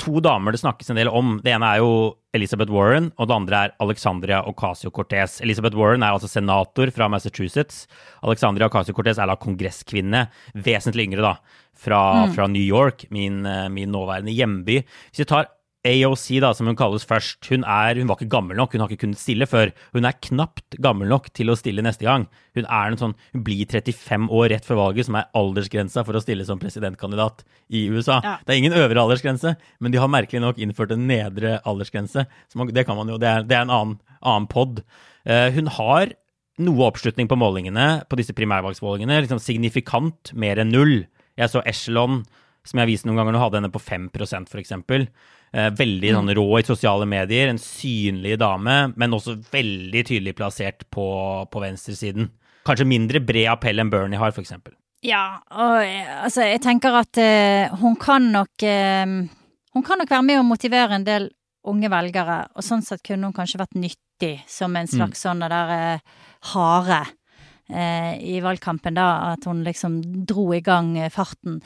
To damer det snakkes en del om. Det ene er jo Elizabeth Warren, og det andre er Alexandria Ocasio-Cortez. Elizabeth Warren er altså senator fra Massachusetts. Alexandria Ocasio-Cortez er da kongresskvinne, vesentlig yngre da, fra, fra New York, min, eh, min nåværende hjemby. Hvis vi tar AOC, da, som hun kalles først, hun, er, hun var ikke gammel nok, hun har ikke kunnet stille før. Hun er knapt gammel nok til å stille neste gang. Hun, er en sånn, hun blir 35 år rett før valget, som er aldersgrensa for å stille som presidentkandidat i USA. Ja. Det er ingen øvre aldersgrense, men de har merkelig nok innført en nedre aldersgrense. Man, det kan man jo, det er, det er en annen, annen pod. Uh, hun har noe oppslutning på målingene, på disse primærvalgsmålingene, liksom signifikant mer enn null. Jeg så Echelon, som jeg har vist noen ganger, nå hadde henne på 5% for eksempel. Eh, veldig sånn rå i sosiale medier, en synlig dame, men også veldig tydelig plassert på, på venstresiden. Kanskje mindre bred appell enn Bernie har, eksempel. Ja, og eh, altså, jeg tenker at eh, hun kan nok eh, Hun kan nok være med å motivere en del unge velgere, og sånn sett kunne hun kanskje vært nyttig som en slags sånn der eh, hare i valgkampen, da, at hun liksom dro i gang eh, farten.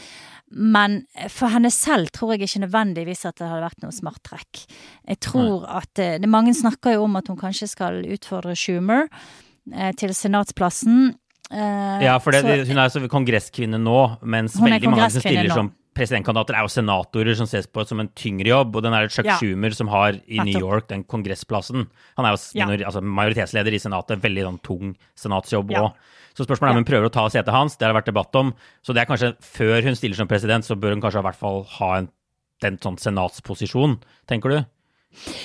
Men for henne selv tror jeg ikke nødvendigvis at det hadde vært noe smart trekk. Jeg tror at eh, det, Mange snakker jo om at hun kanskje skal utfordre Schumer eh, til senatsplassen. Eh, Ja, for det, så- hun er altså kongresskvinne nå, mens veldig mange som stiller nå. som presidentkandidater, er jo senatorer som ses på som en tyngre jobb. Og den er Chuck Ja. Schumer som har i New York, den kongressplassen. Han er jo Ja. altså majoritetsleder i Senatet, veldig sånn tung senatsjobb Ja. Så spørsmålet er om hun prøver å ta setet hans, det har det vært debatt om. Så det er kanskje, før hun stiller som president, så bør hun kanskje i hvert fall ha en, den sånn senatsposisjon, tenker du?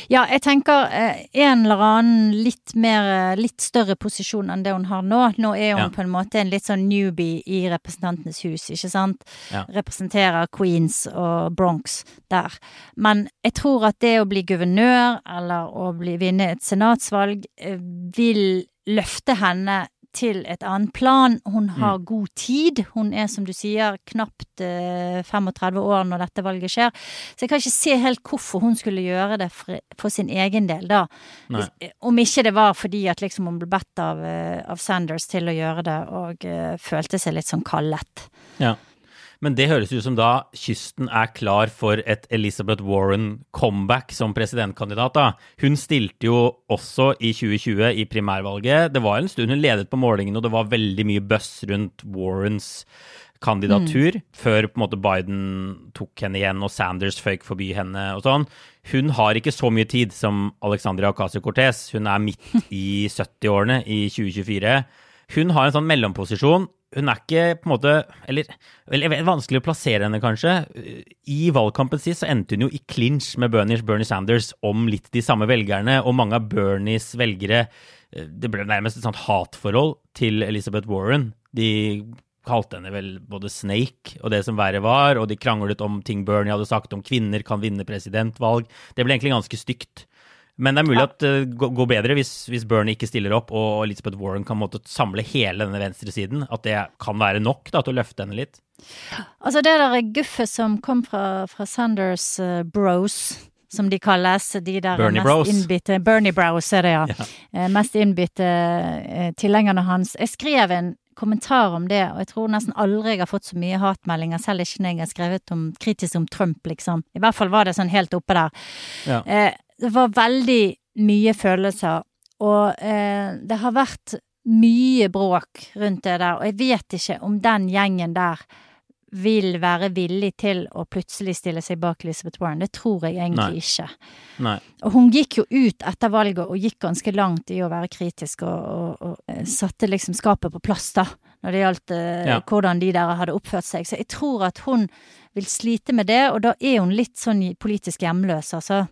Ja, jeg tenker eh, en eller annen litt mer eh, Litt større posisjon enn det hun har nå. Nå er hun Ja. på en måte en litt sånn newbie i Representantenes hus, ikke sant? Ja. Representerer Queens og Bronx der. Men jeg tror at det å bli guvernør, eller å bli, vinne et senatsvalg, eh, vil løfte henne til et annet plan. Hun har god tid. Hun er, som du sier, knapt eh, 35 år når dette valget skjer. Så jeg kan ikke se helt hvorfor hun skulle gjøre det for, for sin egen del, da. Hvis, om ikke det var fordi at liksom hun ble bedt av, eh, av Sanders til å gjøre det, og eh, følte seg litt sånn kallet. Ja. Men det høres ut som da kysten er klar for et Elizabeth Warren-comeback som presidentkandidat. da. Hun stilte jo også i 2020 i primærvalget. Det var en stund hun ledet på målingene, og det var veldig mye buzz rundt Warrens kandidatur, før på en måte Biden tok henne igjen og Sanders føyk forbi henne og sånn. Hun har ikke så mye tid som Alexandria Ocasio-Cortez. Hun er midt i 70-årene i 2024. Hun har en sånn mellomposisjon. Hun er ikke på en måte Eller eller er vanskelig å plassere henne, kanskje. I valgkampen sist så endte hun jo i clinch med Bernie, Bernie Sanders om litt de samme velgerne, og mange av Bernies velgere eh, Det ble nærmest et sånt hatforhold til Elizabeth Warren. De kalte henne vel både Snake og det som verre var, og de kranglet om ting Bernie hadde sagt om kvinner kan vinne presidentvalg. Det ble egentlig ganske stygt. Men det er mulig at det går går bedre hvis, hvis Bernie ikke stiller opp og Elizabeth Warren kan måtte samle hele denne venstresiden. At det kan være nok da, til å løfte henne litt. Altså det der guffet som kom fra, fra Sanders uh, Bros, som de kalles, de der Bernie mest Bros. innbitte Bernie Bros er det, ja. Eh, mest innbitte eh, tilhengerne hans. Jeg skrev en kommentar om det, og jeg tror nesten aldri jeg har fått så mye hatmeldinger, selv ikke når jeg har skrevet om, kritisk om Trump, liksom. I hvert fall var det sånn helt oppe der. Ja. Eh, det var veldig mye følelser, og eh, det har vært mye bråk rundt det der, og jeg vet ikke om den gjengen der vil være villig til å plutselig stille seg bak Elizabeth Warren. Det tror jeg egentlig Nei. ikke. Nei. Og hun gikk jo ut etter valget og gikk ganske langt i å være kritisk og, og, og eh, satte liksom skapet på plass, da, når det gjaldt eh, Ja. hvordan de der hadde oppført seg. Så jeg tror at hun vil slite med det, og da er hun litt sånn politisk hjemløs, altså.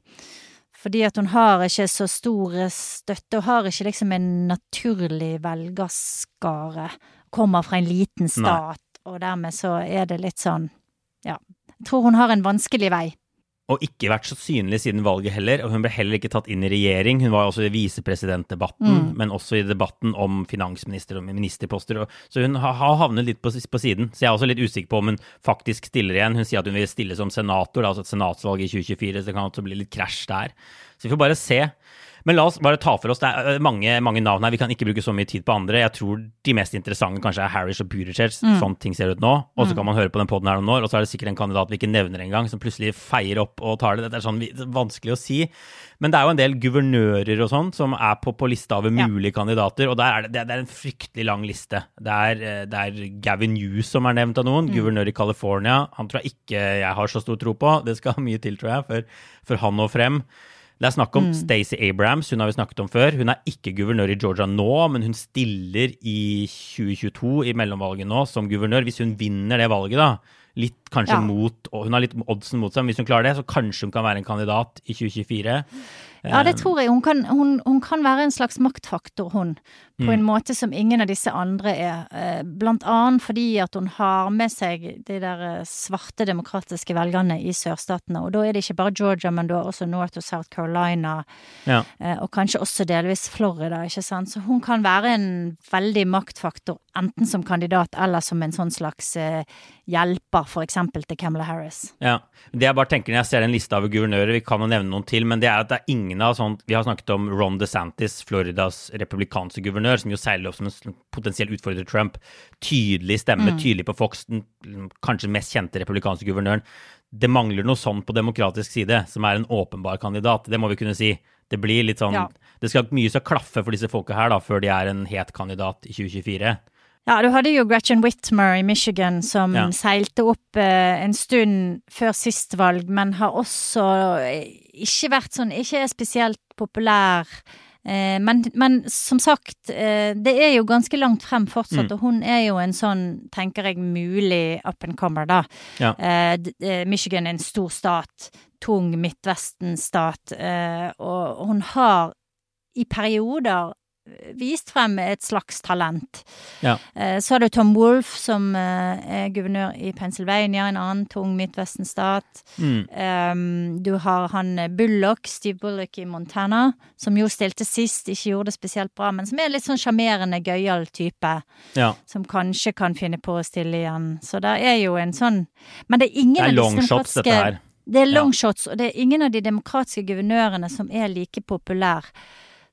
Fordi at hun har ikke så stor støtte, og har ikke liksom en naturlig velgerskare. Kommer fra en liten stat, og dermed så er det litt sånn, ja. Jeg tror hun har en vanskelig vei. Og ikke vært så synlig siden valget heller. Og hun ble heller ikke tatt inn i regjering. Hun var også i visepresidentdebatten, men også i debatten om finansminister og ministerposter. Så hun har, havnet litt på, på siden. Så jeg er også litt usikker på om hun faktisk stiller igjen. Hun sier at hun vil stille som senator, altså et senatsvalg i 2024, så det kan også bli litt krasj der. Så vi får bare se. Men la oss bare ta for oss, det er øh, mange, mange navn her, vi kan ikke bruke så mye tid på andre. Jeg tror de mest interessante kanskje er Harris og Buttigieg, sånn ting ser ut nå. Og så kan man høre på den poden her om år, og så er det sikkert en kandidat vi ikke nevner engang, som plutselig feier opp og tar det. Dette er sånn det vanskelig å si. Men det er jo en del guvernører og sånn som er på, på lista over Ja. mulige kandidater, og er det, det, er- en fryktelig lang liste. Det er, eh, det er Gavin Hughes som er nevnt av noen, guvernør i California. Han tror jeg ikke jeg har så stor tro på. Det skal mye til, tror jeg, for, for han når frem. Det er snakk om Stacey Abrams, hun har vi snakket om før. Hun er ikke guvernør i Georgia nå, men hun stiller i 2022 i mellomvalget nå som guvernør. Hvis hun vinner det valget, da, litt kanskje Ja. mot og Hun har litt oddsen mot seg, men hvis hun klarer det, så kanskje hun kan være en kandidat i 2024. Ja, det tror jeg. Hun kan, hun, hun kan være en slags maktfaktor, hun. På en måte som ingen av disse andre er. Eh, Blant annet fordi at hun har med seg de der eh, svarte demokratiske velgerne i sørstatene. Og da er det ikke bare Georgia, men du har også North og South Carolina. Ja. eh, Og kanskje også delvis Florida, ikke sant. Så hun kan være en veldig maktfaktor, enten som kandidat eller som en sånn slags hjelper, for eksempel til Camelot Harris. Ja. Det jeg bare tenker når jeg ser den lista over guvernører, vi kan jo nevne noen til, men det er at det er ingen av sånn Vi har snakket om Ron DeSantis, Floridas republikanske guvernør, som jo seiler opp som en potensiell utfordrer til Trump. Tydelig stemme, tydelig på Fox, den mm, kanskje mest kjente republikanske guvernøren. Det mangler noe sånn på demokratisk side, som er en åpenbar kandidat. Det må vi kunne si. Det blir litt sånn Ja. Det skal mye skal klaffe for disse folka her, da, før de er en het kandidat i 2024. Ja, du hadde jo Gretchen Whitmer i Michigan som Ja. seilte opp eh, en stund før sist valg, men har også eh, ikke vært sånn Ikke er spesielt populær Eh, men, men som sagt, eh, det er jo ganske langt frem fortsatt, Mm. og hun er jo en sånn, tenker jeg, mulig up and comer, da. Ja. Eh, eh, Michigan er en stor stat, tung Midtvesten-stat, eh, og hun har i perioder vist frem et slags talent. Ja. Eh, Så har du Tom Wolff, som eh, er guvernør i Pennsylvania, en annen tung Midtvesten-stat. Mm. Du har han eh, Bullock, Steve Bullock i Montana, som jo stilte sist, ikke gjorde det spesielt bra, men som er litt sånn sjarmerende, gøyal type, Ja. som kanskje kan finne på å stille igjen. Så det er jo en sånn Men det er ingen Det er av disse long shots, demokratiske- dette her. Det er Ja. long shots, og det er ingen av de demokratiske guvernørene som er like populære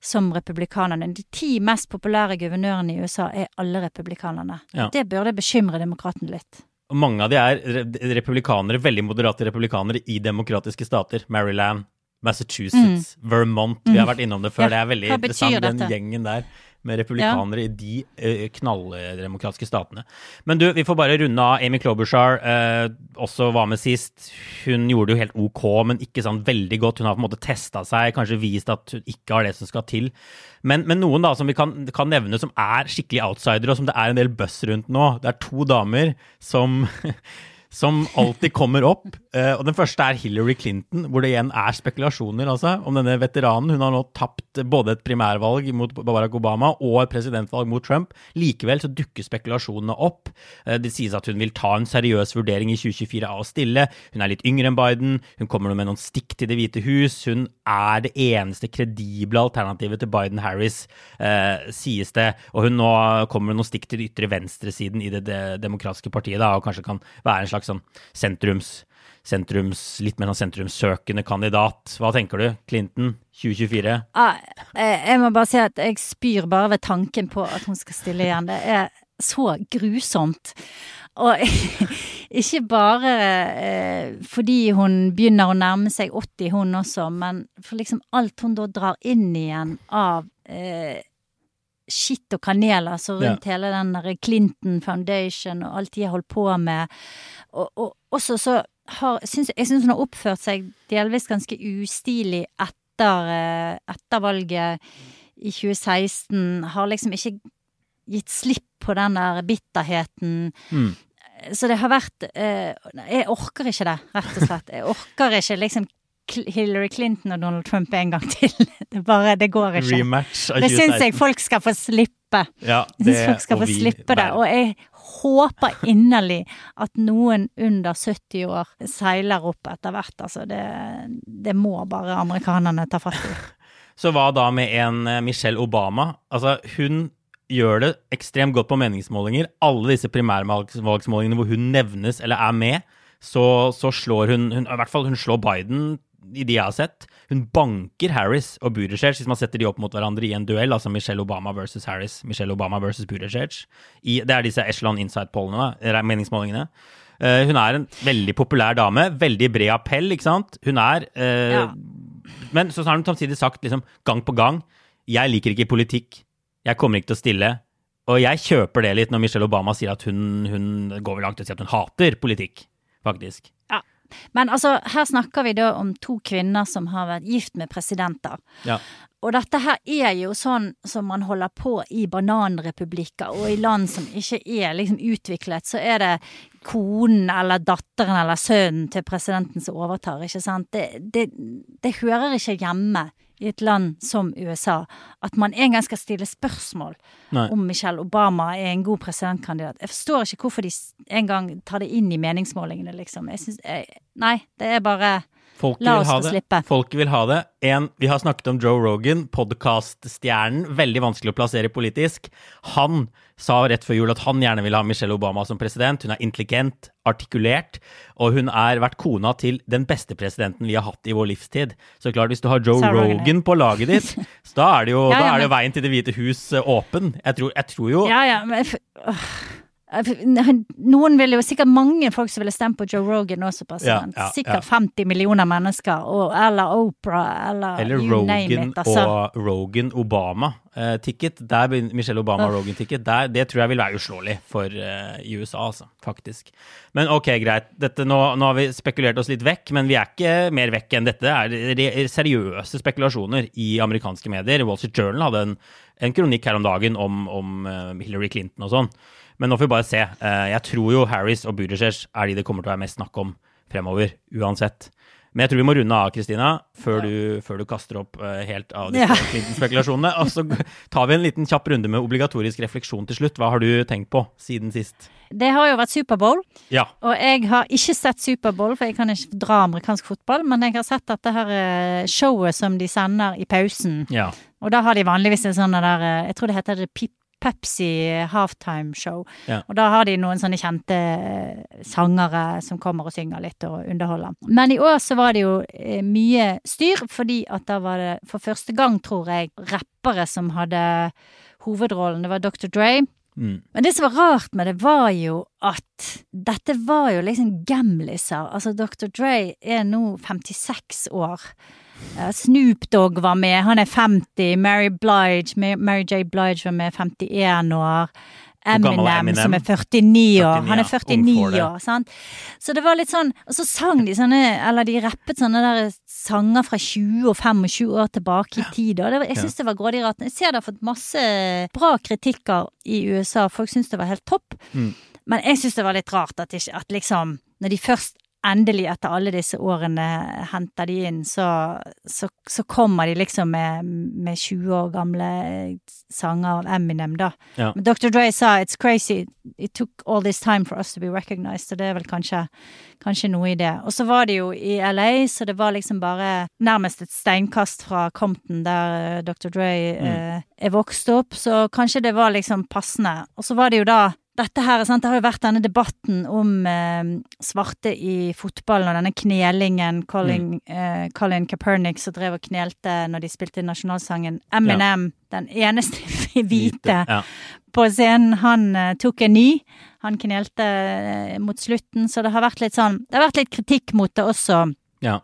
som republikanerne. De ti mest populære guvernørene i USA er alle republikanerne. Ja. Det burde bekymre demokratene litt. Og mange av de er republikanere, veldig moderate republikanere i demokratiske stater. Maryland, Massachusetts, Vermont. Vi har vært innom det før. Mm. Ja, Det er veldig interessant, den gjengen der med republikanere i de eh, knalldemokratiske statene. Men du, vi får bare runde av. Amy Klobuchar eh, også var med sist. Hun gjorde det jo helt ok, men ikke sånn veldig godt. Hun har på en måte testa seg, kanskje vist at hun ikke har det som skal til. Men, men noen da som vi kan, kan nevne som er skikkelig outsider, og som det er en del buzz rundt nå. Det er to damer som som alltid kommer opp. Uh, og Den første er Hillary Clinton, hvor det igjen er spekulasjoner altså, om denne veteranen. Hun har nå tapt både et primærvalg mot Barack Obama og et presidentvalg mot Trump. Likevel så dukker spekulasjonene opp. Uh, det sies at hun vil ta en seriøs vurdering i 2024 av å stille. Hun er litt yngre enn Biden. Hun kommer med noen stikk til Det hvite hus. Hun er det eneste kredible alternativet til Biden-Harris, uh, sies det. Og hun nå kommer med noen stikk til den ytre venstresiden i det, det demokratiske partiet, da, og kanskje kan være en slags sånn sentrums, sentrums litt mer sånn sentrumssøkende kandidat. Hva tenker du? Clinton 2024? Ah, eh, jeg må bare si at jeg spyr bare ved tanken på at hun skal stille igjen. Det er så grusomt. Og ikke bare eh, fordi hun begynner å nærme seg 80, hun også, men for liksom alt hun da drar inn igjen av eh, skitt og kanel, altså rundt hele den der Clinton Foundation og alt de har holdt på med. Og, og også så har synes, Jeg syns hun har oppført seg delvis ganske ustilig etter, eh, etter valget i 2016. Har liksom ikke gitt slipp på den der bitterheten. Mm. Så det har vært eh, Jeg orker ikke det, rett og slett. Jeg orker ikke liksom Hillary Clinton og Donald Trump en gang til. Det bare, det går ikke. Rematch av Det syns jeg folk skal få slippe. Ja, Jeg syns folk skal få vi slippe det. Og jeg håper inderlig at noen under 70 år seiler opp etter hvert. Altså, det, det må bare amerikanerne ta fatt i. Så hva da med en eh, Michelle Obama? Altså, hun gjør det ekstremt godt på meningsmålinger. Alle disse primærvalgsmålingene hvor hun nevnes eller er med, så, så slår hun, hun I hvert fall hun slår Biden i de jeg har sett. Hun banker Harris og Buttigieg hvis man setter de opp mot hverandre i en duell, altså Michelle Obama versus Harris, Michelle Obama versus Buttigieg. I, det er disse Echelon Insight-pollene, meningsmålingene. Uh, hun er en veldig populær dame, veldig bred appell, ikke sant? Hun er uh, Ja. Men så har hun samtidig sagt liksom, gang på gang jeg liker ikke politikk, jeg kommer ikke til å stille. Og jeg kjøper det litt når Michelle Obama sier at hun, hun går vel langt til å si at hun hater politikk, faktisk. Ja. Men altså, her snakker vi da om to kvinner som har vært gift med presidenter. Ja. Og dette her er jo sånn som man holder på i bananrepublikker og i land som ikke er liksom utviklet, så er det konen eller datteren eller sønnen til presidenten som overtar, ikke sant. Det, det, det hører ikke hjemme i et land som USA at man en gang skal stille spørsmål Nei. om Michelle Obama er en god presidentkandidat. Jeg forstår ikke hvorfor de en gang tar det inn i meningsmålingene, liksom. Jeg synes, jeg, nei, det er bare Folket La oss få det. slippe. Folket vil ha det. En, vi har snakket om Joe Rogan, podkaststjernen. Veldig vanskelig å plassere politisk. Han sa rett før jul at han gjerne vil ha Michelle Obama som president. Hun er intelligent, artikulert, og hun er vært kona til den beste presidenten vi har hatt i vår livstid. Så klart, hvis du har Joe Rogan, Rogan på laget ditt, så da er det jo, Ja, ja, da er det jo veien til Det hvite hus eh, åpen. Jeg tror, jeg tror jo Ja, ja, men. Noen ville jo sikkert mange folk som ville stemt på Joe Rogan også, Ja, ja, sikkert ja. 50 millioner mennesker, og, eller Oprah, eller, Eller you name Rogan it. Altså. og Rogan Obama-ticket. der Michelle Obama og Rogan-ticket. Det tror jeg vil være uslåelig for eh, i USA, altså. Faktisk. Men ok, greit. Dette, nå, nå har vi spekulert oss litt vekk, men vi er ikke mer vekk enn dette. Det er seriøse spekulasjoner i amerikanske medier. Wall Street Journal hadde en, en kronikk her om dagen om, om eh, Hillary Clinton og sånn. Men nå får vi bare se. Eh, jeg tror jo Harris og Buttigieg er de det kommer til å være mest snakk om fremover, uansett. Men jeg tror vi må runde av, Kristina, før, du- før du kaster opp eh, helt av disse Ja. Clinton-spekulasjonene. Og så tar vi en liten kjapp runde med obligatorisk refleksjon til slutt. Hva har du tenkt på siden sist? Det har jo vært Superbowl, Ja. og jeg har ikke sett Superbowl, for jeg kan ikke dra amerikansk fotball, men jeg har sett dette her eh, showet som de sender i pausen. ja. Og da har de vanligvis en sånn der Jeg tror det heter det Pip Pepsi halftime show. Ja. Og da har de noen sånne kjente eh, sangere som kommer og synger litt og underholder. Men i år så var det jo eh, mye styr, fordi at da var det for første gang, tror jeg, rappere som hadde hovedrollen. Det var Dr. Dre. Mm. Men det som var rart med det, var jo at dette var jo liksom gamliser. Altså, Dr. Dre er nå 56 år. Eh, Snoop Dogg var med, han er 50. Mary Blige, Mary J. Blige var med, 51 år. Eminem, Eminem? som er 49 år. 49, Han er 49 år, sant. Så det var litt sånn Og så sang de sånne, eller de rappet sånne der sanger fra 20 og 25 år tilbake i tid. Og det var, jeg syns det var grådig rart. Jeg ser det har fått masse bra kritikker i USA. Folk syns det var helt topp. Mm. Men jeg syns det var litt rart at, ikke, at liksom Når de først endelig etter alle disse årene henter de inn, så, så, så kommer de liksom med, med 20 år gamle sanger av Eminem, da. Ja. Men Dr. Dre sa 'it's crazy, it took all this time for us to be recognized', så det er vel kanskje, kanskje noe i det. Og så var det jo i LA, så det var liksom bare nærmest et steinkast fra Compton, der eh, Dr. Dre eh, er vokst opp, så kanskje det var liksom passende. Og så var det jo da dette her, sant? Det har jo vært denne debatten om eh, svarte i fotballen og denne knelingen. Colin, eh, Colin Kaepernick som drev og knelte når de spilte nasjonalsangen. Eminem, den eneste hvite Ja. på scenen, han eh, tok en ny. Han knelte eh, mot slutten, så det har vært litt sånn Det har vært litt kritikk mot det også. ja.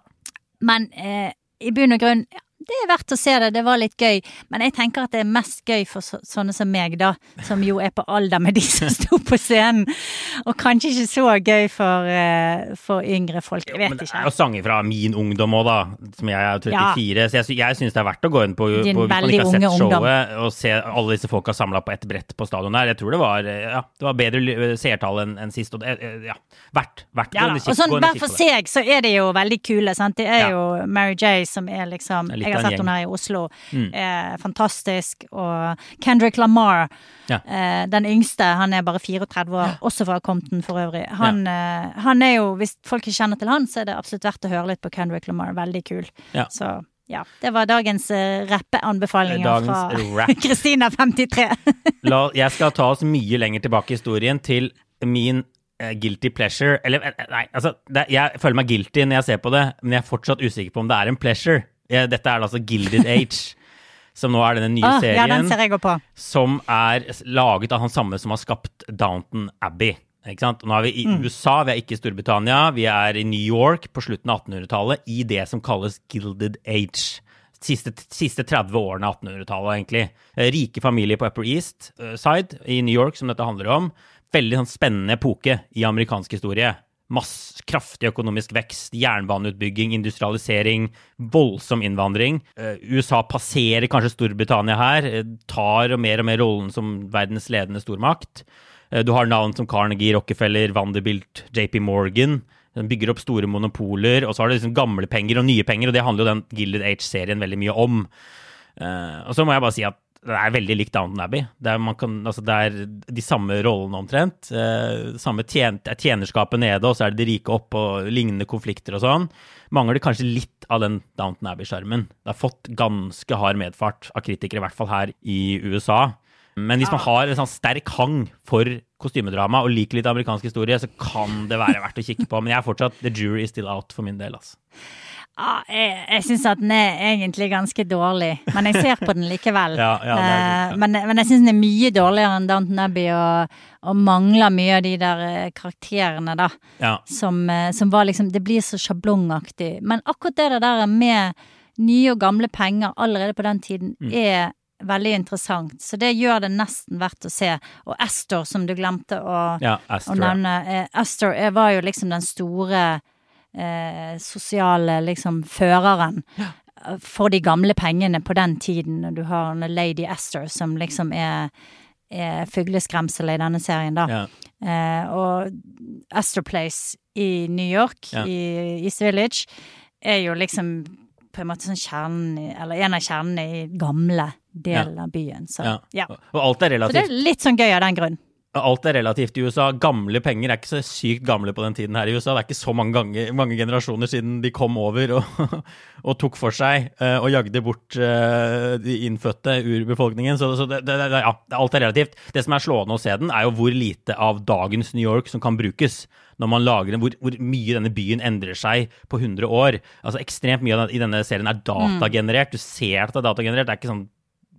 Men eh, i bunn og grunn, ja, det er verdt å se det. Det var litt gøy. Men jeg tenker at det er mest gøy for så, sånne som meg, da. Som jo er på alder med de som sto på scenen. Og kanskje ikke så gøy for, eh, for yngre folk. Jeg vet det er ikke. jo sanger fra min ungdom òg, da. Som jeg er 34. Så jeg, jeg syns det er verdt å gå inn på, på Din hvis man ikke har sett unge ungdom. og se alle disse folka samla på ett brett på stadion der. Jeg tror det var, eh, ja, det var bedre seertall enn en sist. Og det, eh, ja, verdt. verdt Ja, og sånn hver for seg så er de jo veldig kule, sant. Det er Ja. jo Mary J som er liksom Jeg har sett henne her i Oslo. Mm. Er fantastisk. Og Kendrick Lamar, Ja. eh, den yngste, han er bare 34 år, også fra Compton for øvrig. Han, eh, han er jo, hvis folk ikke kjenner til han, så er det absolutt verdt å høre litt på Kendrick Lamar. Veldig kul. Ja. Så ja, det var dagens uh, rappeanbefalinger Dagens fra rap. Kristina 53. Jeg skal ta oss mye lenger tilbake i historien til min eh, guilty pleasure. Eller eh, nei, altså det, Jeg føler meg guilty når jeg ser på det, men jeg er fortsatt usikker på om det er en pleasure. Jeg, dette er altså Gilded Age, som nå er denne nye oh, serien. ja, den ser jeg på. som er laget av han samme som har skapt Downton Abbey. Nå er vi i Mm. USA, vi er ikke i Storbritannia. Vi er i New York på slutten av 1800-tallet, i det som kalles Gilded Age. Siste, siste 30 årene av 1800-tallet, egentlig. Eh, Rike familier på Upper East eh, Side i New York, som dette handler om. Veldig sånn spennende epoke i amerikansk historie. Mass, kraftig økonomisk vekst, jernbaneutbygging, industrialisering, voldsom innvandring. Eh, USA passerer kanskje Storbritannia her, eh, tar mer og mer rollen som verdens ledende stormakt. Eh, Du har navn som Carnegie, Rockefeller, Vanderbilt, JP Morgan. Den bygger opp store monopoler, og så har du liksom gamle penger og nye penger, og det handler jo den Gilded Age-serien veldig mye om. Og så må jeg bare si at det er veldig likt Downton Abbey. Det er, kan, altså det er de samme rollene omtrent. Eh, samme tjen, er tjenerskapet nede, og så er det de rike oppe, og lignende konflikter og sånn. Mangler kanskje litt av den Downton Abbey-skjermen. Det har fått ganske hard medfart av kritikere, i hvert fall her i USA. Men hvis man har en sånn sterk hang for kostymedrama og liker litt amerikansk historie, så kan det være verdt å kikke på. Men jeg er fortsatt The jury is still out for min del. altså. Ja, jeg jeg syns at den er egentlig ganske dårlig, men jeg ser på den likevel. Ja, ja, Eh, sant, ja. Men, men jeg syns den er mye dårligere enn Downton Abbey, og, og mangler mye av de der eh, karakterene, da. Ja. Som, eh, som var liksom Det blir så sjablongaktig. Men akkurat det der med nye og gamle penger allerede på den tiden Mm. er veldig interessant. Så det gjør det nesten verdt å se. Og Astor, som du glemte å, å Astor. ja. nevne. Astor var jo liksom den store eh, sosiale liksom føreren ja. for de gamle pengene på den tiden. Og du har en Lady Esther som liksom er, er fugleskremselet i denne serien, da. Ja. Eh, og Esther Place i New York, Ja. i East Village, er jo liksom på en måte sånn kjernen i, Eller en av kjernene i gamle delen av byen. Så Ja. ja. Og alt er relativt. Så det er litt sånn gøy av den grunn. Alt er relativt i USA. Gamle penger er ikke så sykt gamle på den tiden her i USA. Det er ikke så mange, ganger, mange generasjoner siden de kom over og, og tok for seg eh, og jagde bort eh, de innfødte urbefolkningen. Så, så det, det, ja, alt er relativt. Det som er slående å se den, er jo hvor lite av dagens New York som kan brukes. Når man lager den, hvor, hvor mye denne byen endrer seg på 100 år. Altså Ekstremt mye i denne serien er datagenerert. Du ser at det er datagenerert. Det er ikke sånn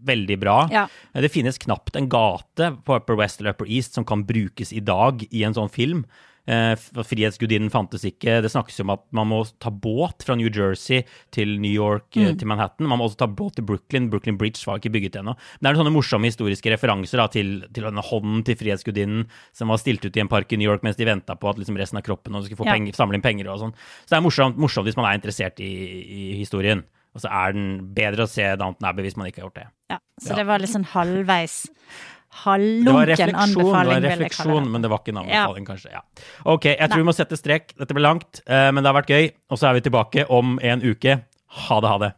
veldig bra. Ja. Det finnes knapt en gate på Upper West eller Upper East som kan brukes i dag i en sånn film. Eh, Frihetsgudinnen fantes ikke. Det snakkes om at man må ta båt fra New Jersey til New York, Mm. eh, til Manhattan. Man må også ta båt til Brooklyn. Brooklyn Bridge var ikke bygget ennå. Det er noen sånne morsomme historiske referanser da, til, til denne hånden til Frihetsgudinnen som var stilt ut i en park i New York mens de venta på at liksom resten av kroppen og skulle få Ja. penger, samle inn penger og sånn. Så det er morsomt, morsomt hvis man er interessert i, i historien. Og så er den bedre å se Downton Abbey hvis man ikke har gjort det. Ja, så Ja. det var litt sånn halvveis Halvlunken anbefaling, det var refleksjon men det var ikke en Ja. anbefaling, kanskje. Ja. Ok, jeg tror Nei. vi må sette strek. Dette ble langt, eh, men det har vært gøy. Og så er vi tilbake om en uke. Ha det, ha det.